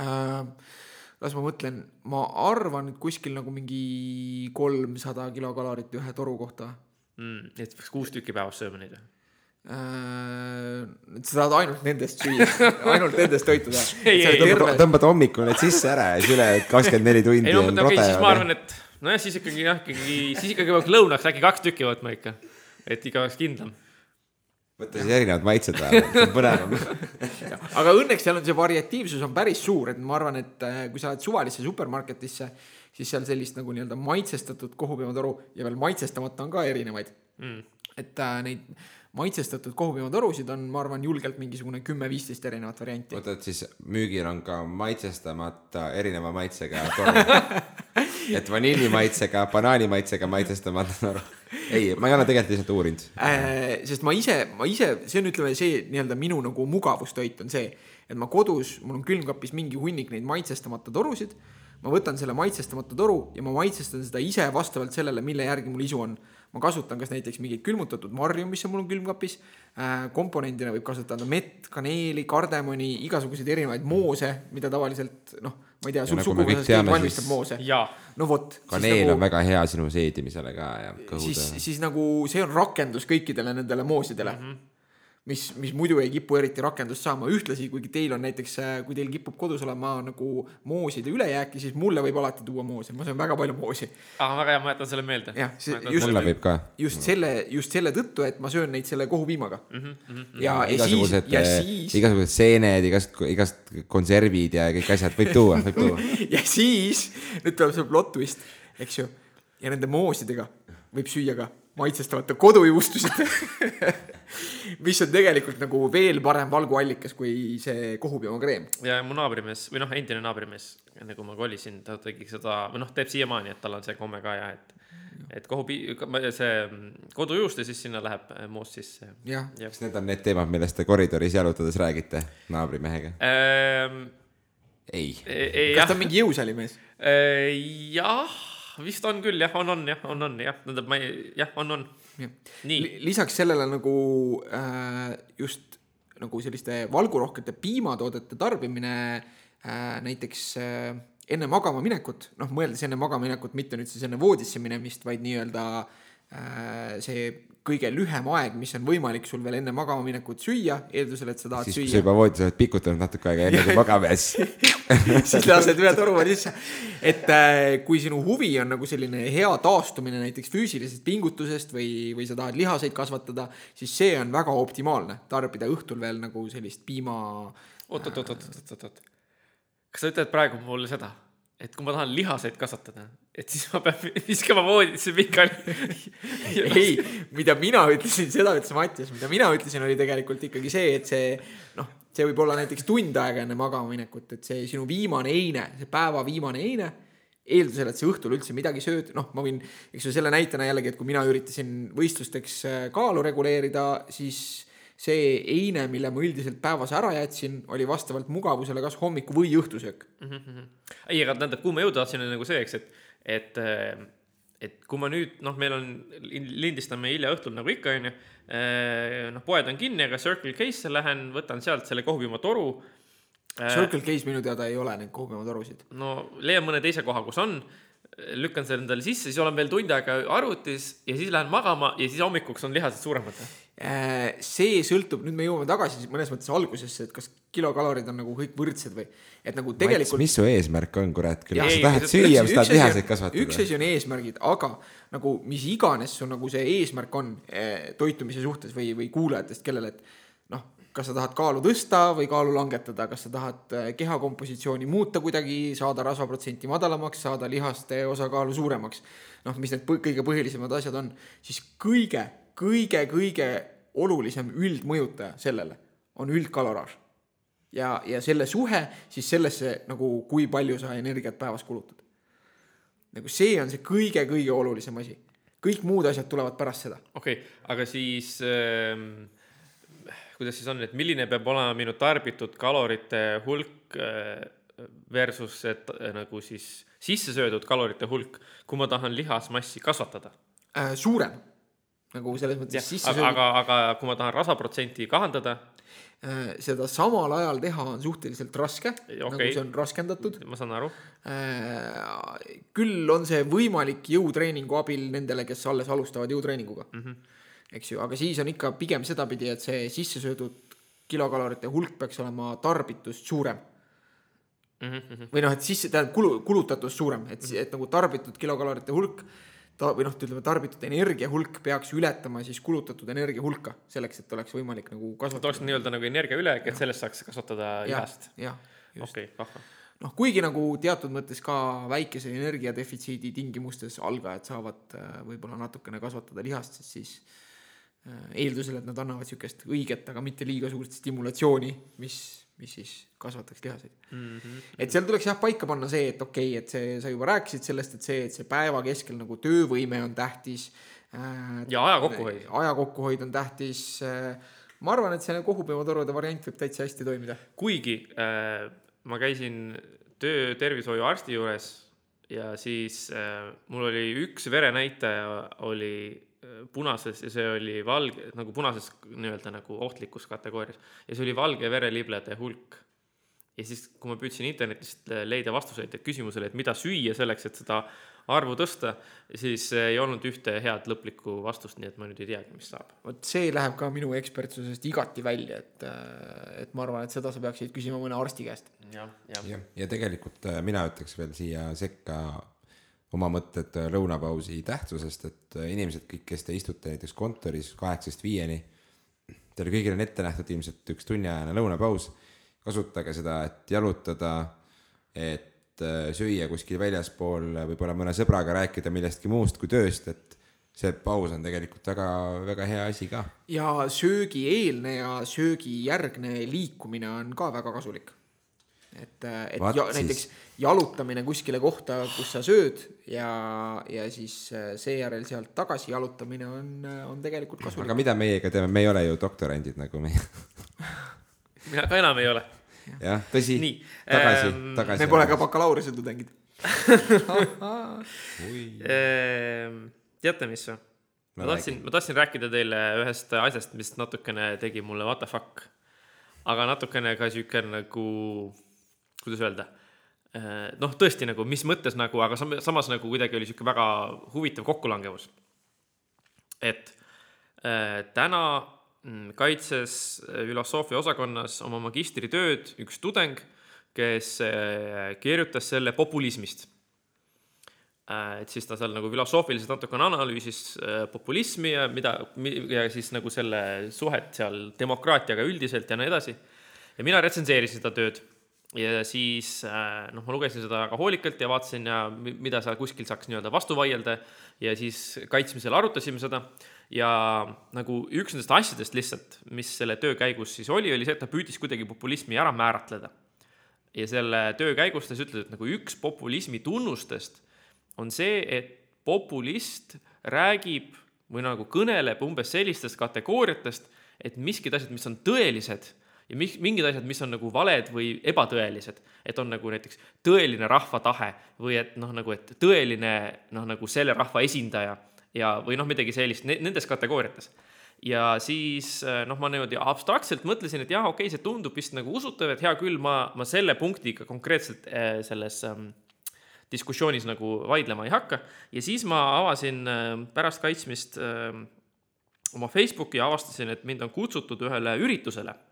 äh,. las ma mõtlen, ma arvan, et kuskil nagu mingi kolmsada kilokalorit ühe toru kohta mm,? et peaks kuus tükki päevas sööma neid või? äh,. sa tahad ainult nendest süüa, ainult nendest toitu Ei, teha ei,. tõmbad, hommikul need sisse ära ja siis üle kakskümmend neli tundi ei no on rode siis ma arvan, et nojah, siis ikkagi jah, ikkagi, siis ikkagi peaks lõunaks äkki kaks tükki võtma ikka. et ikka oleks kindlam. võtta siis erinevad maitsed vähemalt, see on põnevam. aga õnneks seal on see variatiivsus on päris suur, et ma arvan, et äh, kui sa lähed suvalisse supermarketisse, siis seal sellist nagu nii-öelda maitsestatud kohupiimatoru ja veel maitsestamata on ka erinevaid Mm. et äh, neid maitsestatud kohupiimatorusid on, ma arvan, julgelt mingisugune kümme-viisteist erinevat varianti. oota, et siis müügil on ka maitsestamata erineva maitsega toru. et vanillimaitsega, banaanimaitsega maitsestamata toru. ei, ma ei ole tegelikult lihtsalt uurinud. Äh, sest ma ise, ma ise, see on, ütleme, see nii-öelda minu nagu mugavustoit on see, et ma kodus, mul on külmkapis mingi hunnik neid maitsestamata torusid. ma võtan selle maitsestamata toru ja ma maitsestan seda ise vastavalt sellele, mille järgi mul isu on. Ma kasutan kas näiteks mingeid külmutatud marju, mis on mul külmkapis äh,. komponendina võib kasutada mett, kaneeli, kardemoni, igasuguseid erinevaid moose, mida tavaliselt noh, ma ei tea, sul nagu suguvõsas keegi valmistab siis- moose. no vot. kaneel nagu... on väga hea sinu seedimisele ka ja siis, kõhude. siis nagu see on rakendus kõikidele nendele moosidele mm. -hmm mis, mis muidu ei kipu eriti rakendust saama, ühtlasi kuigi teil on näiteks, kui teil kipub kodus olema nagu mooside ülejääki, siis mulle võib alati tuua moose, ma söön väga palju moosi. aga väga hea, ma jätan selle meelde. Jah, just- mulle võib ka. just selle, just selle tõttu, et ma söön neid selle kohupiimaga mm. Mhm, -hmm. ja, ja siis, ja, siis, igasugused seened, igast, igast konservid ja kõik asjad võib tuua, võib tuua. ja siis, nüüd tuleb see plot twist, eks ju. ja nende moosidega võib süüa ka maitsestamata kodujuustusid. mis on tegelikult nagu veel parem valguallikas kui see kohupiimakreem. ja mu naabrimees või noh, endine naabrimees, enne kui ma kolisin, ta tegi seda või noh, teeb siiamaani, et tal on see komme ka ja et, et kohupi-, see kodujuust ja siis sinna läheb äh, moos sisse. jah, jah kas need on need teemad, millest te koridoris jalutades räägite naabrimehega? ähm,. ei. ei kas jah ta on mingi jõusaalimees? jah, vist on küll jah, on, on jah, on, on jah, tähendab ma ei, jah, on, on. nii, lisaks sellele nagu äh, just nagu selliste valgurohkete piimatoodete tarbimine äh, näiteks äh, enne magama minekut, noh, mõeldes enne magama minekut, mitte nüüd siis enne voodisse minemist, vaid nii-öelda äh, see kõige lühem aeg, mis on võimalik sul veel enne magama minekut süüa, eeldusel, et sa tahad siis, kui sa süüa. juba voodis oled pikutanud natuke aega enne kui magama jääd, siis lased ühe toruva sisse. et äh, kui sinu huvi on nagu selline hea taastumine näiteks füüsilisest pingutusest või, või sa tahad lihaseid kasvatada, siis see on väga optimaalne, tarbida õhtul veel nagu sellist piima. oot, oot, oot, oot, oot, oot, oot. kas sa ütled praegu mulle seda, et kui ma tahan lihaseid kasvatada, et siis ma pean viskama voodisse pikali? ei, mida mina ütlesin, seda ütles Mattias, mida mina ütlesin, oli tegelikult ikkagi see, et see noh, see võib olla näiteks tund aega enne magama minekut, et see sinu viimane eine, see päeva viimane eine, eeldusel, et sa õhtul üldse midagi sööd, noh, ma võin, eks ju selle näitena jällegi, et kui mina üritasin võistlusteks äh, kaalu reguleerida, siis see eine, mille ma üldiselt päevas ära jätsin, oli vastavalt mugavusele kas hommiku või õhtusöök. ei, aga tähendab, kuhu ma jõuda tahtsin, on nagu see, eks, et, et, et kui ma nüüd, noh, meil on, lindistame hilja õhtul nagu ikka, onju. noh, poed on kinni, aga Circle K-sse lähen, võtan sealt selle kohvipima toru. Circle K-s minu teada ei ole neid kohvipimatorusid. no leian mõne teise koha, kus on, lükkan selle endale sisse, siis olen veel tund aega arvutis ja siis lähen magama ja siis hommikuks on lihased suuremad. Äh, see sõltub, nüüd me jõuame tagasi mõnes mõttes algusesse, et kas kilokalorid on nagu kõik võrdsed või, et nagu tegelikult. mis su eesmärk on, kurat, küll sa tahad süüa sa tahad lihaseid on- üks kasvatada? asi on eesmärgid, aga nagu mis iganes su nagu see eesmärk on eh, toitumise suhtes või, või kuulajatest, kellele, et noh, kas sa tahad kaalu tõsta või kaalu langetada, kas sa tahad eh, keha kompositsiooni muuta kuidagi, saada rasvaprotsenti madalamaks, saada lihaste osakaalu suuremaks. noh, mis need kõige põhilisemad asjad on, siis kõige, kõige, kõige olulisem üldmõjutaja sellele on üldkaloraaž ja, ja selle suhe siis sellesse nagu, kui palju sa energiat päevas kulutad. nagu see on see kõige-kõige olulisem asi. kõik muud asjad tulevad pärast seda. okei okay,, aga siis ähm, kuidas siis on, et milline peab olema minu tarbitud kalorite hulk äh, versus see t- nagu siis sisse söödud kalorite hulk, kui ma tahan lihasmassi kasvatada. Äh, suurem nagu selles mõttes sisse aga, aga, aga kui ma tahan rasvaprotsenti kahandada, äh, seda samal ajal teha on suhteliselt raske okay., nagu see on raskendatud ma saan aru, äh,. küll on see võimalik jõutreeningu abil nendele, kes alles alustavad jõutreeninguga mm. -hmm. eks ju, aga siis on ikka pigem sedapidi, et see sisse söödud kilokalorite hulk peaks olema tarbitust suurem Mhm, või noh, et sisse, tähendab kulu, kulutatus suurem, et, et nagu tarbitud kilokalorite hulk ta või noh, ütleme tarbitud energia hulk peaks ületama siis kulutatud energia hulka selleks, et oleks võimalik nagu et oleks kasvatada. nii-öelda nagu energia ülek, et sellest saaks kasvatada lihast., jah, just. vahva. noh, kuigi nagu teatud mõttes ka väikese energiadefitsiidi tingimustes algajad saavad äh, võib-olla natukene kasvatada lihast, sest siis äh, eeldusel, et nad annavad niisugust õiget, aga mitte liiga suurt stimulatsiooni, mis, mis siis kasvataks lihaseid mm. -hmm. et seal tuleks jah paika panna see, et okei okay,, et see, sa juba rääkisid sellest, et see, et see päeva keskel nagu töövõime on tähtis äh,. ja aja kokkuhoid. aja kokkuhoid on tähtis äh,. ma arvan, et see kohupiimatorude variant võib täitsa hästi toimida. kuigi äh, ma käisin töö tervishoiuarsti juures ja siis äh, mul oli üks verenäitaja oli punases ja see oli valge, nagu punases nii-öelda nagu ohtlikus kategoorias ja see oli valge vereliblede hulk. ja siis, kui ma püüdsin internetist leida vastuseid küsimusele, et mida süüa selleks, et seda arvu tõsta, siis ei olnud ühte head lõplikku vastust, nii et ma nüüd ei teagi, mis saab. vot see läheb ka minu ekspertsusest igati välja, et, et ma arvan, et seda sa peaksid küsima mõne arsti käest. jah, jah. jah, ja tegelikult äh, mina ütleks veel siia sekka oma mõtted äh, lõunapausi tähtsusest, et äh, inimesed kõik, kes te istute näiteks kontoris kaheksast viieni, teile kõigile on ette nähtud ilmselt üks tunniajane lõunapaus, kasutage seda, et jalutada, et äh, süüa kuskil väljaspool, võib-olla mõne sõbraga rääkida millestki muust kui tööst, et see paus on tegelikult väga, väga hea asi ka. ja söögieelne ja söögijärgne liikumine on ka väga kasulik. et, et Vaat ja, siis. näiteks jalutamine kuskile kohta, kus sa sööd ja, ja siis äh, seejärel sealt tagasi jalutamine on, on tegelikult kasulik. aga mida meiega teeme, me ei ole ju doktorandid nagu meie. mina ka enam ei ole. jah, tõsi tagasi ähm,, tagasi. me pole ka bakalaureuse tudengid. Ehm, teate, mis või? ma tahtsin, ma tahtsin rääkida teile ühest asjast, mis natukene tegi mulle what the fuck. aga natukene ka sihuke nagu, kuidas öelda, noh, tõesti nagu, mis mõttes nagu, aga sam- samas nagu kuidagi oli sihuke väga huvitav kokkulangevus. et täna mm, kaitses äh, filosoofia osakonnas oma magistritööd üks tudeng, kes äh, kirjutas selle populismist Äh, et siis ta seal nagu filosoofiliselt natukene analüüsis äh, populismi ja mida, ja siis nagu selle suhet seal demokraatiaga üldiselt ja nii edasi. ja mina retsenseerisin seda tööd ja siis äh, noh, ma lugesin seda väga hoolikalt ja vaatasin ja mida seal kuskil saaks nii-öelda vastu vaielda ja siis kaitsmisel arutasime seda ja nagu üks nendest asjadest lihtsalt, mis selle töö käigus siis oli, oli see, et ta püüdis kuidagi populismi ära määratleda. ja selle töö käigus ta siis ütles, et nagu üks populismi tunnustest on see, et populist räägib või nagu kõneleb umbes sellistest kategooriatest, et miskid asjad, mis on tõelised ja mis, mingid asjad, mis on nagu valed või ebatõelised, et on nagu näiteks tõeline rahva tahe või et noh, nagu et tõeline noh, nagu selle rahva esindaja ja, või noh, midagi sellist nendes kategooriates. ja siis noh, ma niimoodi abstraktselt mõtlesin, et jah, okei okay,, see tundub vist nagu usutav, et hea küll, ma, ma selle punktiga konkreetselt äh, selles ähm, diskussioonis nagu vaidlema ei hakka. ja siis ma avasin äh, pärast kaitsmist äh, oma Facebooki ja avastasin, et mind on kutsutud ühele üritusele, äh,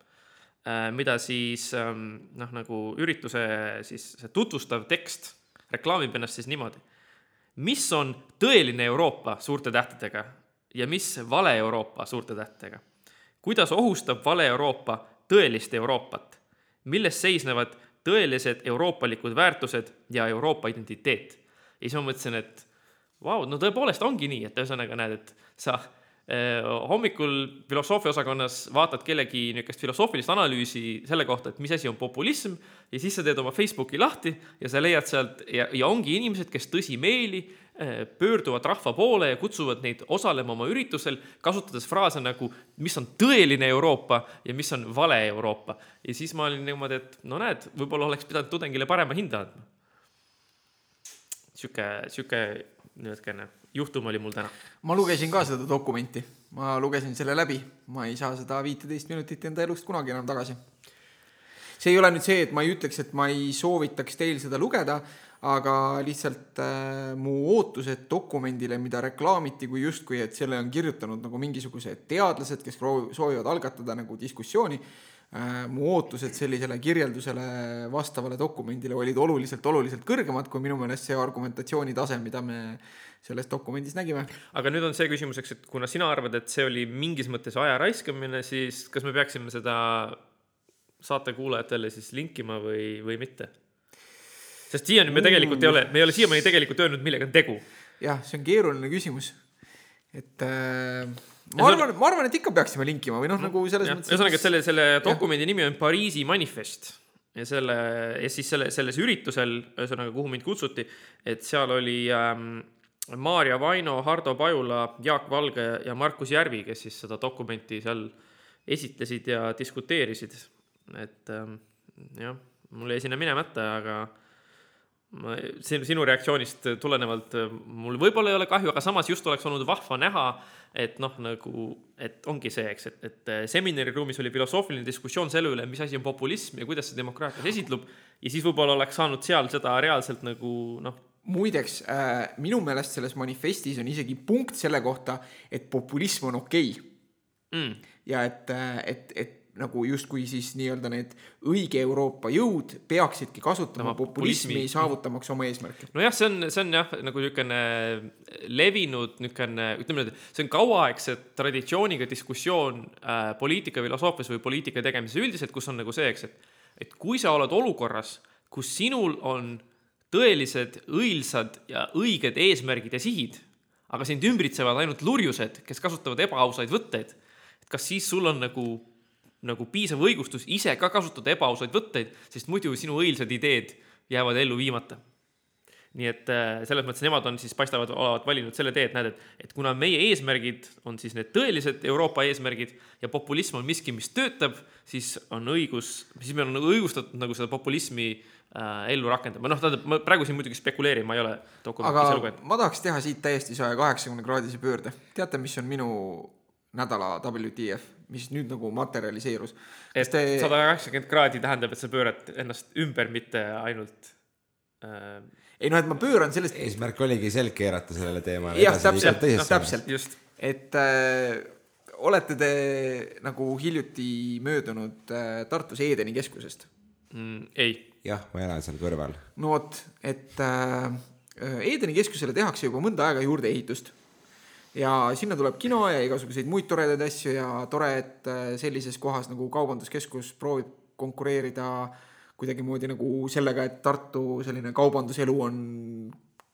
mida siis ähm, noh, nagu ürituse siis see tutvustav tekst reklaamib ennast siis niimoodi. mis on tõeline Euroopa suurte tähtedega ja mis vale Euroopa suurte tähtedega? kuidas ohustab vale Euroopa tõelist Euroopat? milles seisnevad tõelised euroopalikud väärtused ja Euroopa identiteet. ja siis ma mõtlesin, et vau wow,, no tõepoolest ongi nii, et ühesõnaga näed, et sa hommikul filosoofia osakonnas vaatad kellegi niisugust filosoofilist analüüsi selle kohta, et mis asi on populism ja siis sa teed oma Facebooki lahti ja sa leiad sealt ja, ja ongi inimesed, kes tõsimeeli Eh, pöörduvad rahva poole ja kutsuvad neid osalema oma üritusel, kasutades fraase nagu, mis on tõeline Euroopa ja mis on vale Euroopa. ja siis ma olin niimoodi, et no näed, võib-olla oleks pidanud tudengile parema hinde andma. sihuke, sihuke niisugune juhtum oli mul täna. ma lugesin ka seda dokumenti, ma lugesin selle läbi, ma ei saa seda viiteist minutit enda elust kunagi enam tagasi. see ei ole nüüd see, et ma ei ütleks, et ma ei soovitaks teil seda lugeda aga lihtsalt äh, mu ootused dokumendile, mida reklaamiti kui justkui, et selle on kirjutanud nagu mingisugused teadlased, kes soovivad algatada nagu diskussiooni mu ootused sellisele kirjeldusele vastavale dokumendile olid oluliselt, oluliselt kõrgemad kui minu meelest see argumentatsiooni tase, mida me selles dokumendis nägime. aga nüüd on see küsimuseks, et kuna sina arvad, et see oli mingis mõttes aja raiskamine, siis kas me peaksime seda saate kuulajatele siis linkima või, või mitte? sest siiani me tegelikult ei ole, me ei ole siiamaani tegelikult öelnud, millega on tegu. jah, see on keeruline küsimus. et äh, ma arvan, ma arvan, et ikka peaksime linkima või noh, nagu selles ja, mõttes. ühesõnaga, et selle, selle dokumendi nimi on Pariisi manifest ja selle ja siis selle, selles üritusel, ühesõnaga, kuhu mind kutsuti, et seal oli ähm, Maarja Vaino, Hardo Pajula, Jaak Valge ja Markus Järvi, kes siis seda dokumenti seal esitlesid ja diskuteerisid. et ähm, jah, mul jäi sinna minemata, aga ma, sinu, sinu reaktsioonist tulenevalt mul võib-olla ei ole kahju, aga samas just oleks olnud vahva näha, et noh, nagu, et ongi see, eks, et, et seminariruumis oli filosoofiline diskussioon selle üle, mis asi on populism ja kuidas see demokraatias esitlub. ja siis võib-olla oleks saanud seal seda reaalselt nagu noh. muideks äh,, minu meelest selles manifestis on isegi punkt selle kohta, et populism on okei okay. mm.. ja et, äh, et, et nagu justkui siis nii-öelda need õige Euroopa jõud peaksidki kasutama no, populismi, populismi saavutamaks oma eesmärke. nojah, see on, see on jah, nagu niisugune levinud niisugune, ütleme niimoodi, see on kauaaegse traditsiooniga diskussioon äh, poliitikafilosoofias või poliitika tegemises üldiselt, kus on nagu see, eks, et et kui sa oled olukorras, kus sinul on tõelised, õilsad ja õiged eesmärgid ja sihid, aga sind ümbritsevad ainult lurjused, kes kasutavad ebaausaid võtteid, et kas siis sul on nagu nagu piisav õigustus ise ka kasutada ebaausaid võtteid, sest muidu sinu õilsad ideed jäävad ellu viimata. nii et äh, selles mõttes nemad on siis, paistavad olevat valinud selle tee, et näed, et, et kuna meie eesmärgid on siis need tõelised Euroopa eesmärgid ja populism on miski, mis töötab, siis on õigus, siis meil on nagu õigustatud nagu seda populismi äh, ellu rakendama, noh, tähendab, ma praegu siin muidugi spekuleerin, ma ei ole dokumenti ise lugenud. ma tahaks teha siit täiesti saja kaheksakümne kraadise pöörde. teate, mis on minu nädala WTF? mis nüüd nagu materialiseerus. et sada kaheksakümmend kraadi tähendab, et sa pöörad ennast ümber, mitte ainult äh... ei noh, et ma pööran sellest. eesmärk oligi selg keerata sellele teemale. jah, täpselt, täpselt, et äh, olete te nagu hiljuti möödunud äh, Tartus Edeni keskusest? mm,? ei. jah, ma elan seal kõrval. no vot, et äh, Edeni keskusele tehakse juba mõnda aega juurdeehitust. Ja sinna tuleb kino ja igasuguseid muid toredaid asju ja tore, et äh, sellises kohas nagu kaubanduskeskus proovib konkureerida kuidagimoodi nagu sellega, et Tartu selline kaubanduselu on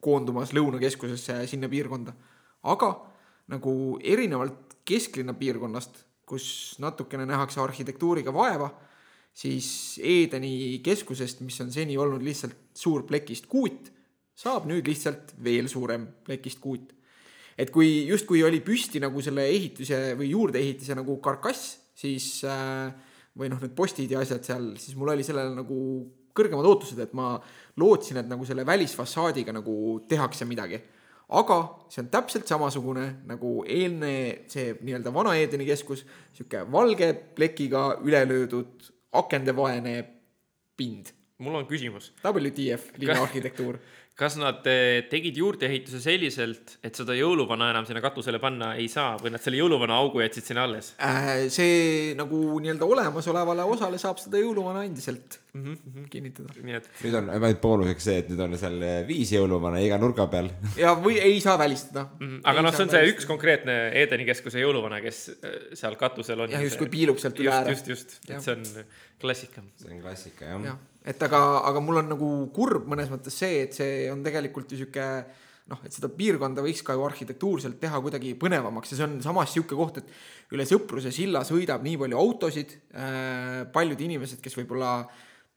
koondumas lõunakeskusesse ja sinna piirkonda. aga nagu erinevalt kesklinna piirkonnast, kus natukene nähakse arhitektuuriga vaeva, siis Edeni keskusest, mis on seni olnud lihtsalt suur plekist kuut, saab nüüd lihtsalt veel suurem plekist kuut. Et kui justkui oli püsti nagu selle ehituse või juurdeehitise nagu karkass, siis äh, või noh, need postid ja asjad seal, siis mul oli sellele nagu kõrgemad ootused, et ma lootsin, et nagu selle välisfassaadiga nagu tehakse midagi. aga see on täpselt samasugune nagu eelne, see nii-öelda vana Edeni keskus, sihuke valge plekiga üle löödud akendevaene pind. mul on küsimus. WTF, linnaarhitektuur kas nad eh, tegid juurdeehituse selliselt, et seda jõuluvana enam sinna katusele panna ei saa või nad selle jõuluvana augu jätsid sinna alles äh,? see nagu nii-öelda olemasolevale osale saab seda jõuluvana endiselt mm -hmm. kinnitada. et. nüüd on ainult boonuseks see, et nüüd on seal viis jõuluvana iga nurga peal. ja, või ei saa välistada mm. -hmm. aga noh, see on see välistada. üks konkreetne Edeni keskuse jõuluvana, kes äh, seal katusel on. jah, justkui piilub sealt üle ääre. just, just, just, et see on klassika. see on klassika, jah ja et aga, aga mul on nagu kurb mõnes mõttes see, et see on tegelikult ju sihuke noh, et seda piirkonda võiks ka ju arhitektuurselt teha kuidagi põnevamaks ja see on samas sihuke koht, et üle Sõpruse silla sõidab nii palju autosid äh,. paljud inimesed, kes võib-olla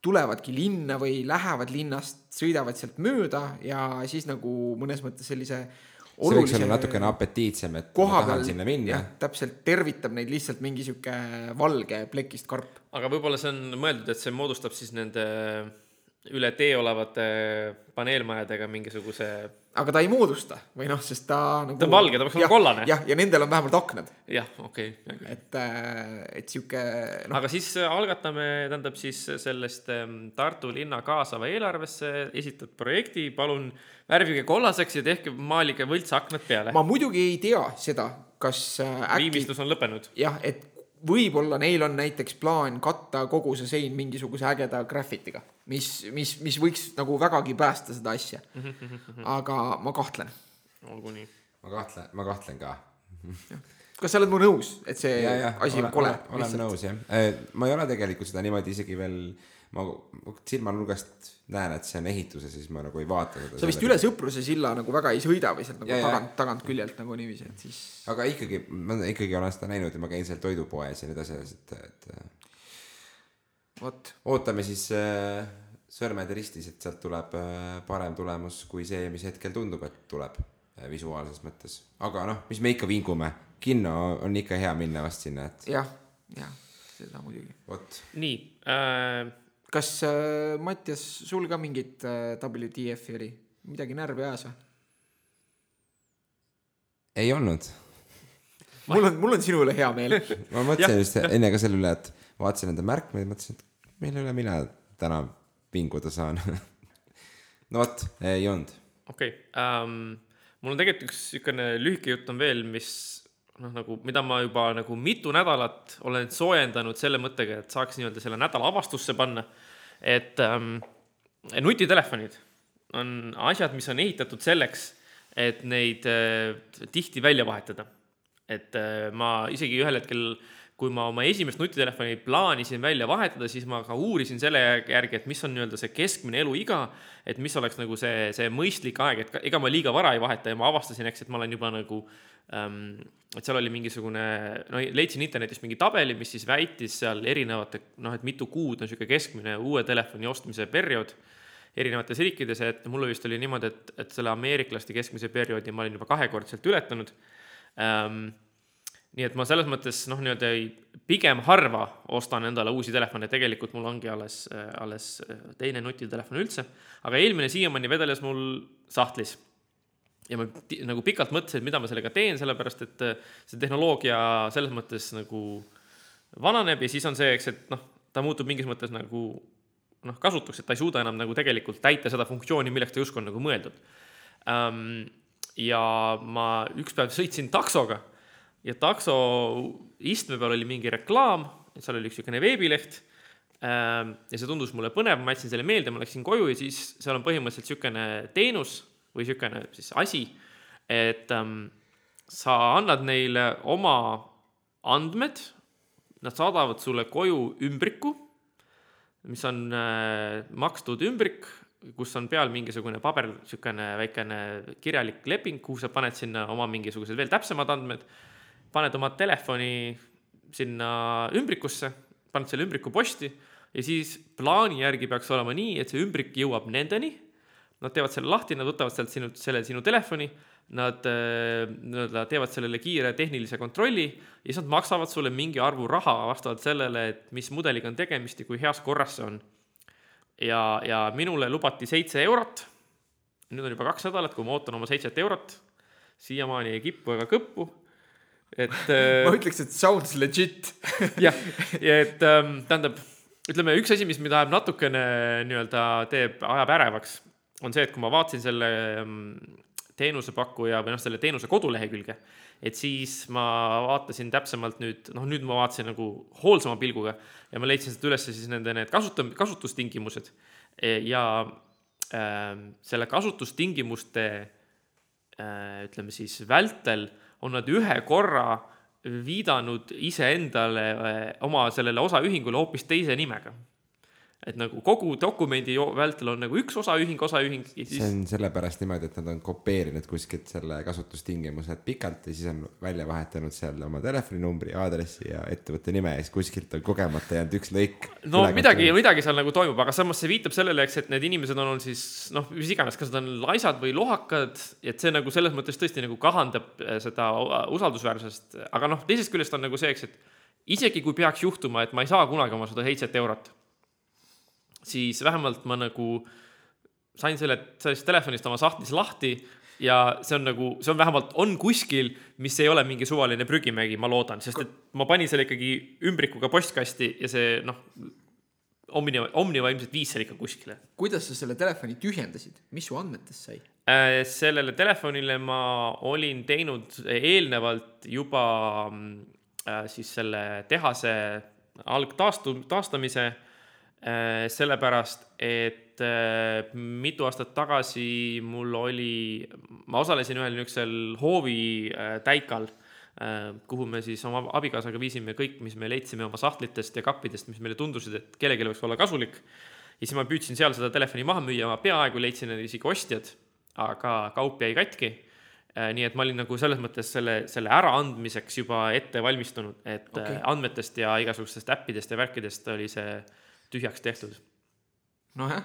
tulevadki linna või lähevad linnast, sõidavad sealt mööda ja siis nagu mõnes mõttes sellise see võiks olla natukene apetiitsem, et ma tahan peal, sinna minna. täpselt, tervitab neid lihtsalt mingi sihuke valge plekist karp. aga võib-olla see on mõeldud, et see moodustab siis nende üle tee olevate paneelmajadega mingisuguse. aga ta ei moodusta või noh, sest ta nagu. ta on valge, ta peaks olema kollane. jah, ja nendel on vähemalt aknad. jah, okei okay,. et, äh, et sihuke no.. aga siis algatame, tähendab siis sellest ähm, Tartu linna kaasava eelarvesse esitatud projekti, palun värvige kollaseks ja tehke, maalige võltsaknad peale. ma muidugi ei tea seda, kas äh, äkki. viimistlus on lõppenud. jah, et võib-olla neil on näiteks plaan katta kogu see sein mingisuguse ägeda graffitiga, mis, mis, mis võiks nagu vägagi päästa seda asja. aga ma kahtlen. olgu nii. ma kahtlen, ma kahtlen ka. kas sa oled mu nõus, et see ja, ja, asi on kole? olen nõus jah, äh, ma ei ole tegelikult seda niimoodi isegi veel ma silmanurgast näen, et see on ehituse, siis ma nagu ei vaata seda. sa vist üle Sõpruse silla nagu väga ei sõida või sealt nagu ja, tagant, tagantköljelt nagu niiviisi, et siis. aga ikkagi, ma ikkagi olen seda näinud ja ma käin seal toidupoes ja nii edasi, et, et. vot. ootame siis äh, sõrmed ristis, et sealt tuleb äh, parem tulemus kui see, mis hetkel tundub, et tuleb äh, visuaalses mõttes. aga noh, mis me ikka vingume, kinno on ikka hea minna vast sinna, et. jah, jah, seda muidugi. vot. nii äh kas äh, Mattias, sul ka mingit äh, WTF-i oli, midagi närvi ajas või? ei olnud. mul on, mul on sinu üle hea meel ma mõtlesin just enne ka selle üle, et vaatasin enda märkmeid, mõtlesin, et mille üle mina täna vinguda saan no vot, ei olnud. okei okay. um,, mul on tegelikult üks niisugune lühike jutt on veel, mis noh, nagu mida ma juba nagu mitu nädalat olen soojendanud selle mõttega, et saaks nii-öelda selle nädala avastusse panna et ähm, nutitelefonid on asjad, mis on ehitatud selleks, et neid äh, tihti välja vahetada. et äh, ma isegi ühel hetkel, kui ma oma esimest nutitelefoni plaanisin välja vahetada, siis ma ka uurisin selle järgi, et mis on nii-öelda see keskmine eluiga, et mis oleks nagu see, see mõistlik aeg, et ega ma liiga vara ei vaheta ja ma avastasin, eks, et ma olen juba nagu ähm, et seal oli mingisugune, no leidsin internetist mingi tabeli, mis siis väitis seal erinevate, noh, et mitu kuud on niisugune keskmine uue telefoni ostmise periood erinevates riikides, et mulle vist oli niimoodi, et, et selle ameeriklaste keskmise perioodi ma olin juba kahekordselt ületanud ähm,. Nii et ma selles mõttes noh, nii-öelda pigem harva ostan endale uusi telefone, tegelikult mul ongi alles, alles teine nutitelefon üldse, aga eelmine siiamaani vedeles mul sahtlis. Ja ma nagu pikalt mõtlesin, et mida ma sellega teen, sellepärast et äh, see tehnoloogia selles mõttes nagu vananeb ja siis on see, eks, et noh, ta muutub mingis mõttes nagu noh, kasutuks, et ta ei suuda enam nagu tegelikult täita seda funktsiooni, milleks ta justkui on nagu mõeldud. ja ma üks päev sõitsin taksoga ja takso istme peal oli mingi reklaam, seal oli üks niisugune veebileht ähm, ja see tundus mulle põnev, ma jätsin selle meelde, ma läksin koju ja siis seal on põhimõtteliselt niisugune teenus või niisugune siis asi, et ähm, sa annad neile oma andmed, nad saadavad sulle koju ümbriku, mis on äh, makstud ümbrik, kus on peal mingisugune paber, niisugune väikene kirjalik leping, kuhu sa paned sinna oma mingisugused veel täpsemad andmed, paned oma telefoni sinna ümbrikusse, paned selle ümbriku posti ja siis plaani järgi peaks olema nii, et see ümbrik jõuab nendeni, nad teevad selle lahti, nad võtavad sealt sinu, selle sinu telefoni, nad nii-öelda teevad sellele kiire tehnilise kontrolli ja siis nad maksavad sulle mingi arvu raha vastavalt sellele, et mis mudeliga on tegemist ja kui heas korras see on ja, ja minule lubati seitse eurot. nüüd on juba kaks nädalat, kui ma ootan oma seitset eurot. siiamaani ei kippu ega kõppu. Et ma ütleks, et sounds legit. Jah, ja et ähm, tähendab, ütleme üks asi, mis mind ajab natukene nii-öelda teeb, ajab ärevaks, on see, et kui ma vaatasin selle ähm, teenusepakkuja või noh, selle teenuse kodulehekülge, et siis ma vaatasin täpsemalt nüüd, noh, nüüd ma vaatasin nagu hoolsama pilguga ja ma leidsin sealt üles siis nende need kasutam-, kasutustingimused. E, ja äh, selle kasutustingimuste äh, ütleme siis vältel on nad ühe korra viidanud iseendale, äh, oma sellele osaühingule hoopis teise nimega et nagu kogu dokumendi vältel on nagu üks osaühing, osaühing siis. see on sellepärast niimoodi, et nad on kopeerinud kuskilt selle kasutustingimused pikalt ja siis on välja vahetanud seal oma telefoninumbri, aadressi ja ettevõtte nime ja siis kuskilt on kogemata jäänud üks lõik. no midagi, midagi seal nagu toimub, aga samas see viitab sellele, eks, et need inimesed on olnud siis noh, mis iganes, kas nad on laisad või lohakad, et see nagu selles mõttes tõesti nagu kahandab eh, seda usaldusväärsust, aga noh, teisest küljest on nagu see, eks, et isegi kui peaks juhtuma, et ma ei saa kunagi oma seda seitset eurot siis vähemalt ma nagu sain selle, sellest telefonist oma sahtlis lahti ja see on nagu, see on vähemalt, on kuskil, mis ei ole mingi suvaline prügimägi, ma loodan, sest et ma panin selle ikkagi ümbrikuga postkasti ja see noh, Omniva, Omniva ilmselt viis selle ikka kuskile. kuidas sa selle telefoni tühjendasid, mis su andmetest sai äh,? sellele telefonile ma olin teinud eelnevalt juba äh, siis selle tehase algtaastu-, taastamise Äh, sellepärast, et äh, mitu aastat tagasi mul oli, ma osalesin ühel niisugusel hoovi äh, kuhu me siis oma abikaasaga viisime kõik, mis me leidsime oma sahtlitest ja kappidest, mis meile tundusid, et kellelegi võiks olla kasulik. ja siis ma püüdsin seal seda telefoni maha müüa, ma peaaegu leidsin isegi ostjad, aga kaup jäi katki nii et ma olin nagu selles mõttes selle, selle äraandmiseks juba ette valmistunud, et okay. andmetest ja igasugustest äppidest ja värkidest oli see äh, tühjaks tehtud. nojah,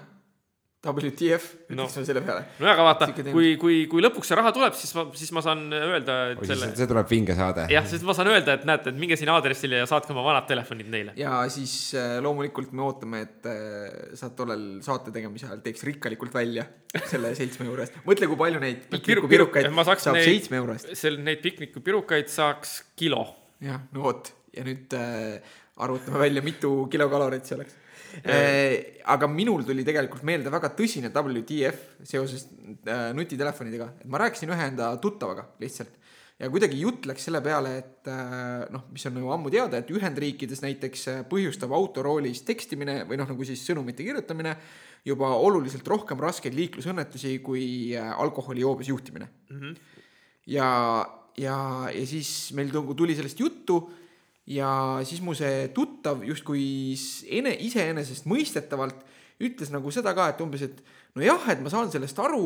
WTF, ütleks no. selle peale. nojah, aga vaata, kui, kui, kui lõpuks see raha tuleb, siis ma, siis ma saan öelda, et Oi, selle. see tuleb vinge saade. jah, sest ma saan öelda, et näete, et minge sinna aadressile ja saatke oma vanad telefonid neile. ja siis äh, loomulikult me ootame, et äh, sa tollel saate tegemise ajal teeks rikkalikult välja selle seitsme euro eest. mõtle, kui palju neid piknikupirukaid saab neid, seitsme euro eest. seal neid piknikupirukaid saaks kilo. jah, no vot ja nüüd äh, arvutame välja, mitu kilokalorit see oleks aga minul tuli tegelikult meelde väga tõsine WTF seoses äh, nutitelefonidega, et ma rääkisin ühe enda tuttavaga lihtsalt ja kuidagi jutt läks selle peale, et äh, noh, mis on nagu ammu teada, et Ühendriikides näiteks põhjustab autoroolis tekstimine või noh, nagu siis sõnumite kirjutamine juba oluliselt rohkem raskeid liiklusõnnetusi kui alkoholijoobes juhtimine mm. -hmm. ja, ja, ja siis meil tuli sellest juttu ja siis mu see tuttav justkui ene-, iseenesestmõistetavalt ütles nagu seda ka, et umbes, et nojah, et ma saan sellest aru,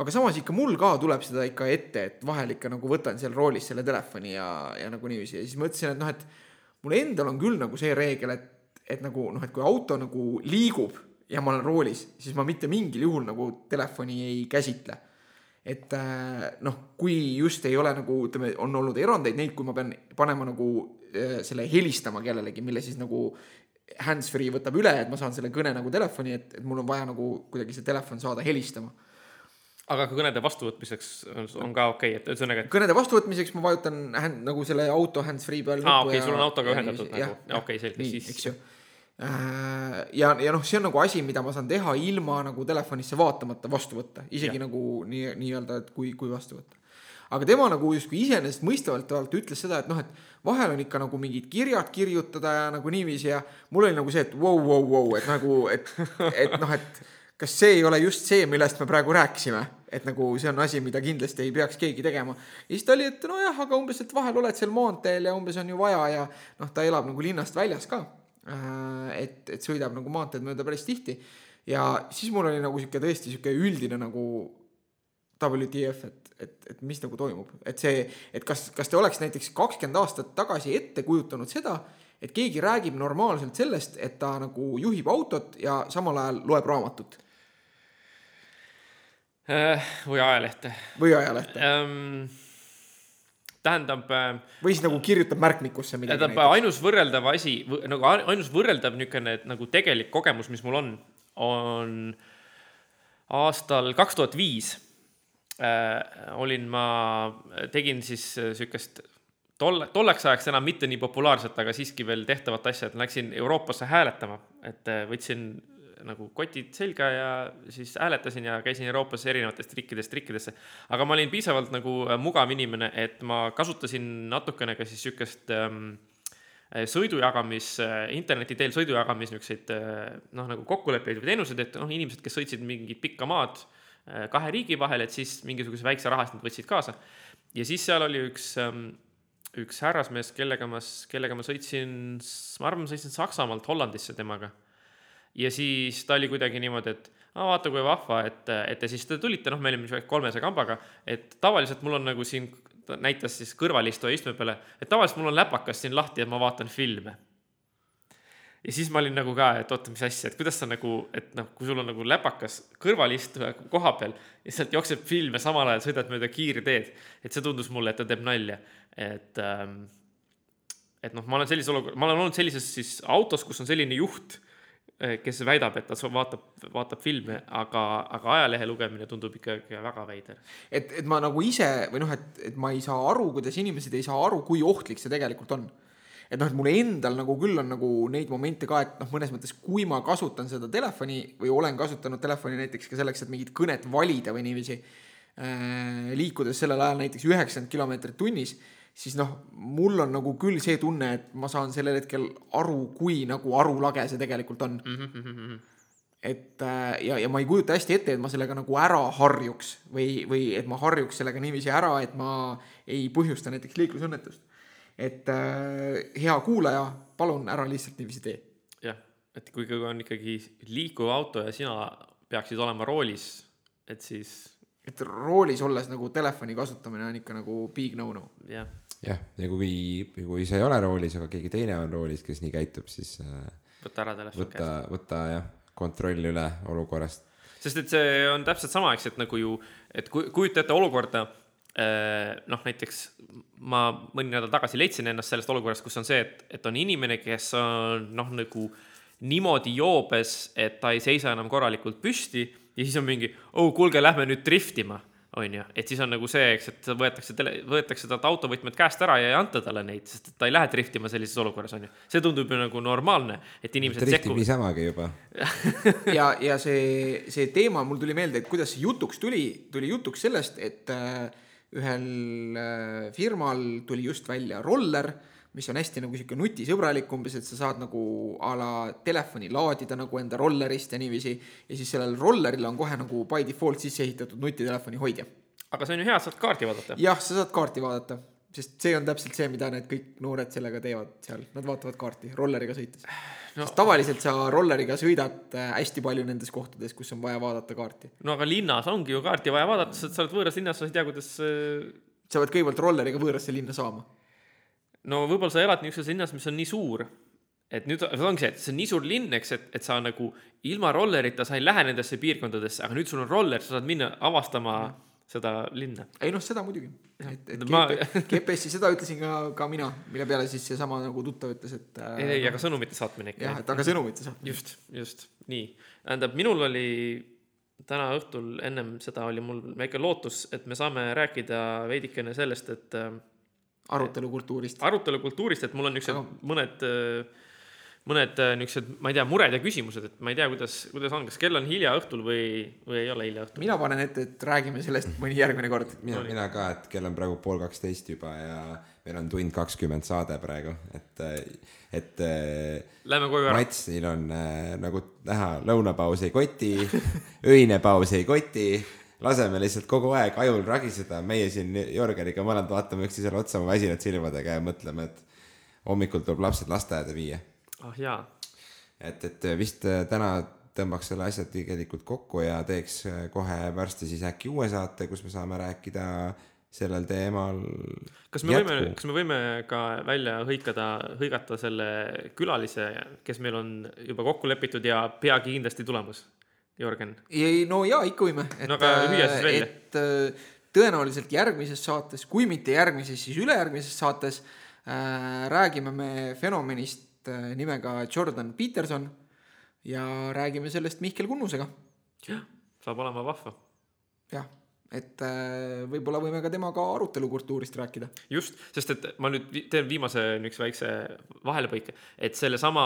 aga samas ikka mul ka tuleb seda ikka ette, et vahel ikka nagu võtan seal roolis selle telefoni ja, ja nagu niiviisi. Ja siis mõtlesin, et noh, et mul endal on küll nagu see reegel, et, et nagu noh, et kui auto nagu liigub ja ma olen roolis, siis ma mitte mingil juhul nagu telefoni ei käsitle. Et noh, kui just ei ole nagu ütleme, on olnud erandeid neid, kui ma pean panema nagu Äh, selle helistama kellelegi, mille siis nagu hands-free võtab üle, et ma saan selle kõne nagu telefoni, et, et mul on vaja nagu kuidagi see telefon saada helistama. aga ka kõnede vastuvõtmiseks on ka okei okay,, et ühesõnaga et.... kõnede vastuvõtmiseks ma vajutan hand, nagu selle auto hands-free peal. aa, okei okay,, sul on autoga ühendatud nagu, okei okay,, selge, siis. eks ju äh, ja, ja noh, see on nagu asi, mida ma saan teha ilma nagu telefonisse vaatamata vastu võtta, isegi ja. nagu nii, nii-öelda, et kui, kui vastu võtta aga tema nagu justkui iseenesestmõistetavalt ütles seda, et noh, et vahel on ikka nagu mingid kirjad kirjutada ja nagu niiviisi ja mul oli nagu see, et vau, vau, vau, et nagu, et, et noh, et kas see ei ole just see, millest me praegu rääkisime, et nagu see on asi, mida kindlasti ei peaks keegi tegema. ja siis ta oli, et nojah, aga umbes, et vahel oled seal maanteel ja umbes on ju vaja ja noh, ta elab nagu linnast väljas ka. et, et sõidab nagu maanteed mööda päris tihti ja siis mul oli nagu sihuke tõesti sihuke üldine nagu WTF, et, et, et mis nagu toimub, et see, et kas, kas te oleks näiteks kakskümmend aastat tagasi ette kujutanud seda, et keegi räägib normaalselt sellest, et ta nagu juhib autot ja samal ajal loeb raamatut Äh, või ajalehte. või ajalehte ähm,. tähendab. Äh, või siis nagu kirjutab märkmikusse midagi. tähendab, ainus võrreldav asi, nagu ainus võrreldav niisugune nagu tegelik kogemus, mis mul on, on aastal kaks tuhat viis äh, olin ma, tegin siis niisugust tolle, tolleks ajaks enam mitte nii populaarset, aga siiski veel tehtavat asja, et läksin Euroopasse hääletama, et võtsin nagu kotid selga ja siis hääletasin ja käisin Euroopas erinevatest riikidest riikidesse. aga ma olin piisavalt nagu äh, mugav inimene, et ma kasutasin natukene ka siis sihukest ähm, sõidujagamis, äh, interneti teel sõidujagamis niisuguseid äh, noh, nagu kokkuleppeid või teenuseid, et noh, inimesed, kes sõitsid mingit pikka maad kahe riigi vahel, et siis mingisuguse väikse raha eest nad võtsid kaasa. ja siis seal oli üks, ähm, üks härrasmees, kellega ma, kellega ma sõitsin, ma arvan, ma sõitsin Saksamaalt Hollandisse temaga ja siis ta oli kuidagi niimoodi, et aa, vaata kui vahva, et, et te siis te tulite, noh, me olime kolmese kambaga, et tavaliselt mul on nagu siin, ta näitas siis kõrvalistuja istme peale, et tavaliselt mul on läpakas siin lahti, et ma vaatan filme. Ja siis ma olin nagu ka, et oota, mis asja, et kuidas sa nagu, et noh, kui sul on nagu läpakas kõrvalistuja koha peal ja sealt jookseb film ja samal ajal sõidad mööda kiirteed, et see tundus mulle, et ta teeb nalja, et ähm, et noh, ma olen sellises olukorras, ma olen olnud sellises siis autos, kus on selline juht Eh, kes väidab, et ta vaatab, vaatab filme, aga, aga ajalehe lugemine tundub ikkagi väga veider. et, et ma nagu ise või noh, et, et ma ei saa aru, kuidas inimesed ei saa aru, kui ohtlik see tegelikult on. Et noh, et mul endal nagu küll on nagu neid momente ka, et noh, mõnes mõttes, kui ma kasutan seda telefoni või olen kasutanud telefoni näiteks ka selleks, et mingit kõnet valida või niiviisi äh,, liikudes sellel ajal näiteks üheksakümmend kilomeetrit tunnis siis noh, mul on nagu küll see tunne, et ma saan sellel hetkel aru, kui nagu arulage see tegelikult on mm. -hmm. et äh, ja, ja ma ei kujuta hästi ette, et ma sellega nagu ära harjuks või, või et ma harjuks sellega niiviisi ära, et ma ei põhjusta näiteks liiklusõnnetust. Et äh, hea kuulaja, palun ära lihtsalt niiviisi tee. jah, et kui on ikkagi liikuv auto ja sina peaksid olema roolis, et siis et roolis olles nagu telefoni kasutamine on ikka nagu big no-no. jah jah, ja kui, kui sa ei ole roolis, aga keegi teine on roolis, kes nii käitub, siis äh, võta ära telefon käest. võta, võta jah, kontroll üle olukorrast. sest et see on täpselt sama, eks, et nagu ju, et kujuta ette olukorda, noh, näiteks ma mõni nädal tagasi leidsin ennast sellest olukorrast, kus on see, et, et on inimene, kes on noh, nagu niimoodi joobes, et ta ei seisa enam korralikult püsti ja siis on mingi, oh kuulge, lähme nüüd driftima on ju, et siis on nagu see, eks, et võetakse tele, võetakse talt autovõtmed käest ära ja ei anta talle neid, sest et ta ei lähe driftima sellises olukorras, on ju. see tundub ju nagu normaalne, et inimesed sekkuvad. niisamagi juba ja, ja see, see teema, mul tuli meelde, et kuidas see jutuks tuli, tuli jutuks sellest, et äh, ühel äh, firmal tuli just välja roller mis on hästi nagu sihuke nutisõbralik umbes, et sa saad nagu a la telefoni laadida nagu enda rollerist ja niiviisi. ja siis sellel rolleril on kohe nagu by default sisse ehitatud nutitelefoni hoidja. aga see on ju hea, saad kaarti vaadata. jah, sa saad kaarti vaadata, sest see on täpselt see, mida need kõik noored sellega teevad seal, nad vaatavad kaarti rolleriga sõites no.. tavaliselt sa rolleriga sõidad äh, hästi palju nendes kohtades, kus on vaja vaadata kaarti. no aga linnas ongi ju kaarti vaja vaadata, sest sa oled võõras linnas, sa ei tea, kuidas. Äh, sa pead kõigepealt rolleriga võõrasse linna saama no võib-olla sa elad niisuguses linnas, mis on nii suur, et nüüd ongi see, et see on nii suur linn, eks, et, et sa nagu ilma rollerita sa ei lähe nendesse piirkondadesse, aga nüüd sul on roller, sa saad minna avastama mm. Seda linna. ei noh, seda muidugi. et, et ma... GPS-i seda ütlesin ka, ka mina, mille peale siis seesama nagu tuttav ütles, et äh,. ei, ei, aga sõnumite saatmine ikka. jah, et aga sõnumite saatmine. just, just, nii. tähendab, minul oli täna õhtul ennem seda oli mul väike lootus, et me saame rääkida veidikene sellest, et äh, arutelukultuurist. arutelukultuurist, et mul on niisugused Aga... mõned, mõned äh, niisugused, ma ei tea, mured ja küsimused, et ma ei tea, kuidas, kuidas on, kas kell on hilja õhtul või, või ei ole hilja õhtul? mina panen ette, et räägime sellest mõni järgmine kord. mina, mina ka, et kell on praegu pool kaksteist juba ja meil on tund kakskümmend saade praegu, et, et äh, Lähme koju ära. Matsil on äh, nagu näha, lõunapaus ei koti, öine paus ei koti, laseme lihtsalt kogu aeg ajul ragiseda, meie siin Jörgeniga mõlemad vaatame üksteisele otsa väsinud silmadega ja mõtleme, et hommikul tuleb lapsed lasteaeda viia. Ah jaa, et, et vist äh, täna tõmbaks selle asja tegelikult kokku ja teeks äh, kohe varsti siis äkki uue saate, kus me saame rääkida sellel teemal. kas me võime, kas me võime ka välja hõikada, hõigata selle külalise, kes meil on juba kokku lepitud ja peagi kindlasti tulemas? Jörgen, ei, no jaa, ikka võime. No aga hüüa siis välja. et äh, tõenäoliselt järgmises saates, kui mitte järgmises, siis ülejärgmises saates äh, räägime me fenomenist äh, nimega Jordan Peterson ja räägime sellest Mihkel Kunnusega. saab olema vahva. jah, et äh, võib-olla võime ka temaga arutelukultuurist rääkida. just, sest et ma nüüd teen viimase niisuguse väikse vahelepõike, et sellesama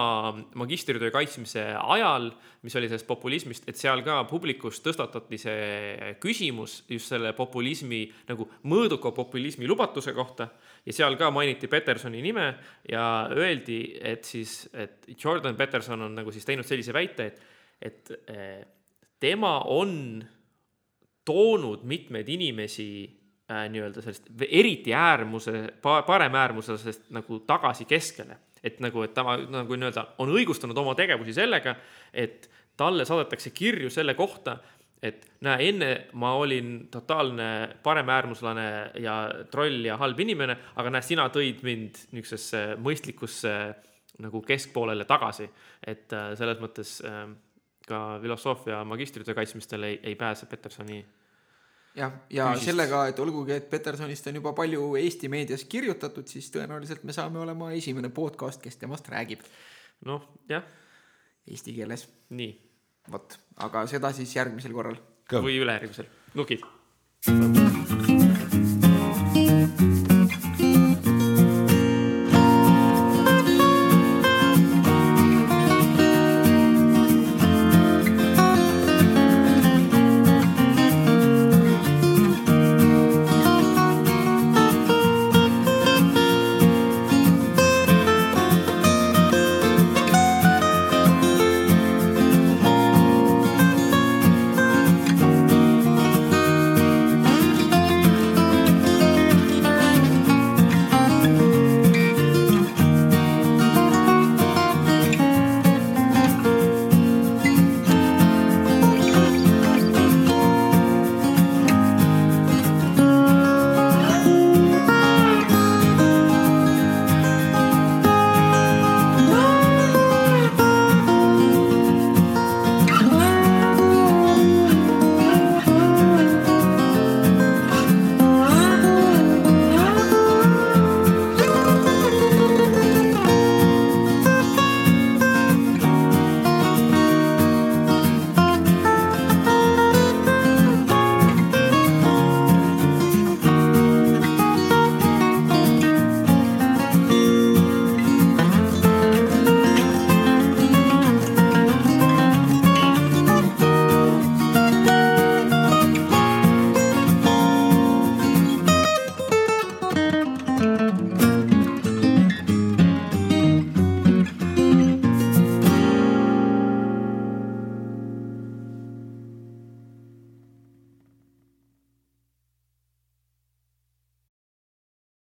magistritöö kaitsmise ajal, mis oli sellest populismist, et seal ka publikus tõstatati see küsimus just selle populismi nagu mõõduka populismi lubatuse kohta ja seal ka mainiti Petersoni nime ja öeldi, et siis, et Jordan Peterson on nagu siis teinud sellise väite, et, et eh, tema on toonud mitmeid inimesi äh, nii-öelda sellest eriti äärmuse, paremäärmuslasest nagu tagasi keskele. et nagu, et ta nagu nii-öelda on õigustanud oma tegevusi sellega, et talle saadetakse kirju selle kohta, et näe, enne ma olin totaalne paremäärmuslane ja troll ja halb inimene, aga näe, sina tõid mind niisugusesse mõistlikusse nagu keskpoolele tagasi. et äh, selles mõttes äh, ka filosoofia magistritöö kaitsmistel ei, ei pääse Petersoni jah, ja Füüsist. sellega, et olgugi, et Petersonist on juba palju Eesti meedias kirjutatud, siis tõenäoliselt me saame olema esimene podcast, kes temast räägib noh, jah, eesti keeles. nii. vot, aga seda siis järgmisel korral või ülejärgmisel, nukid.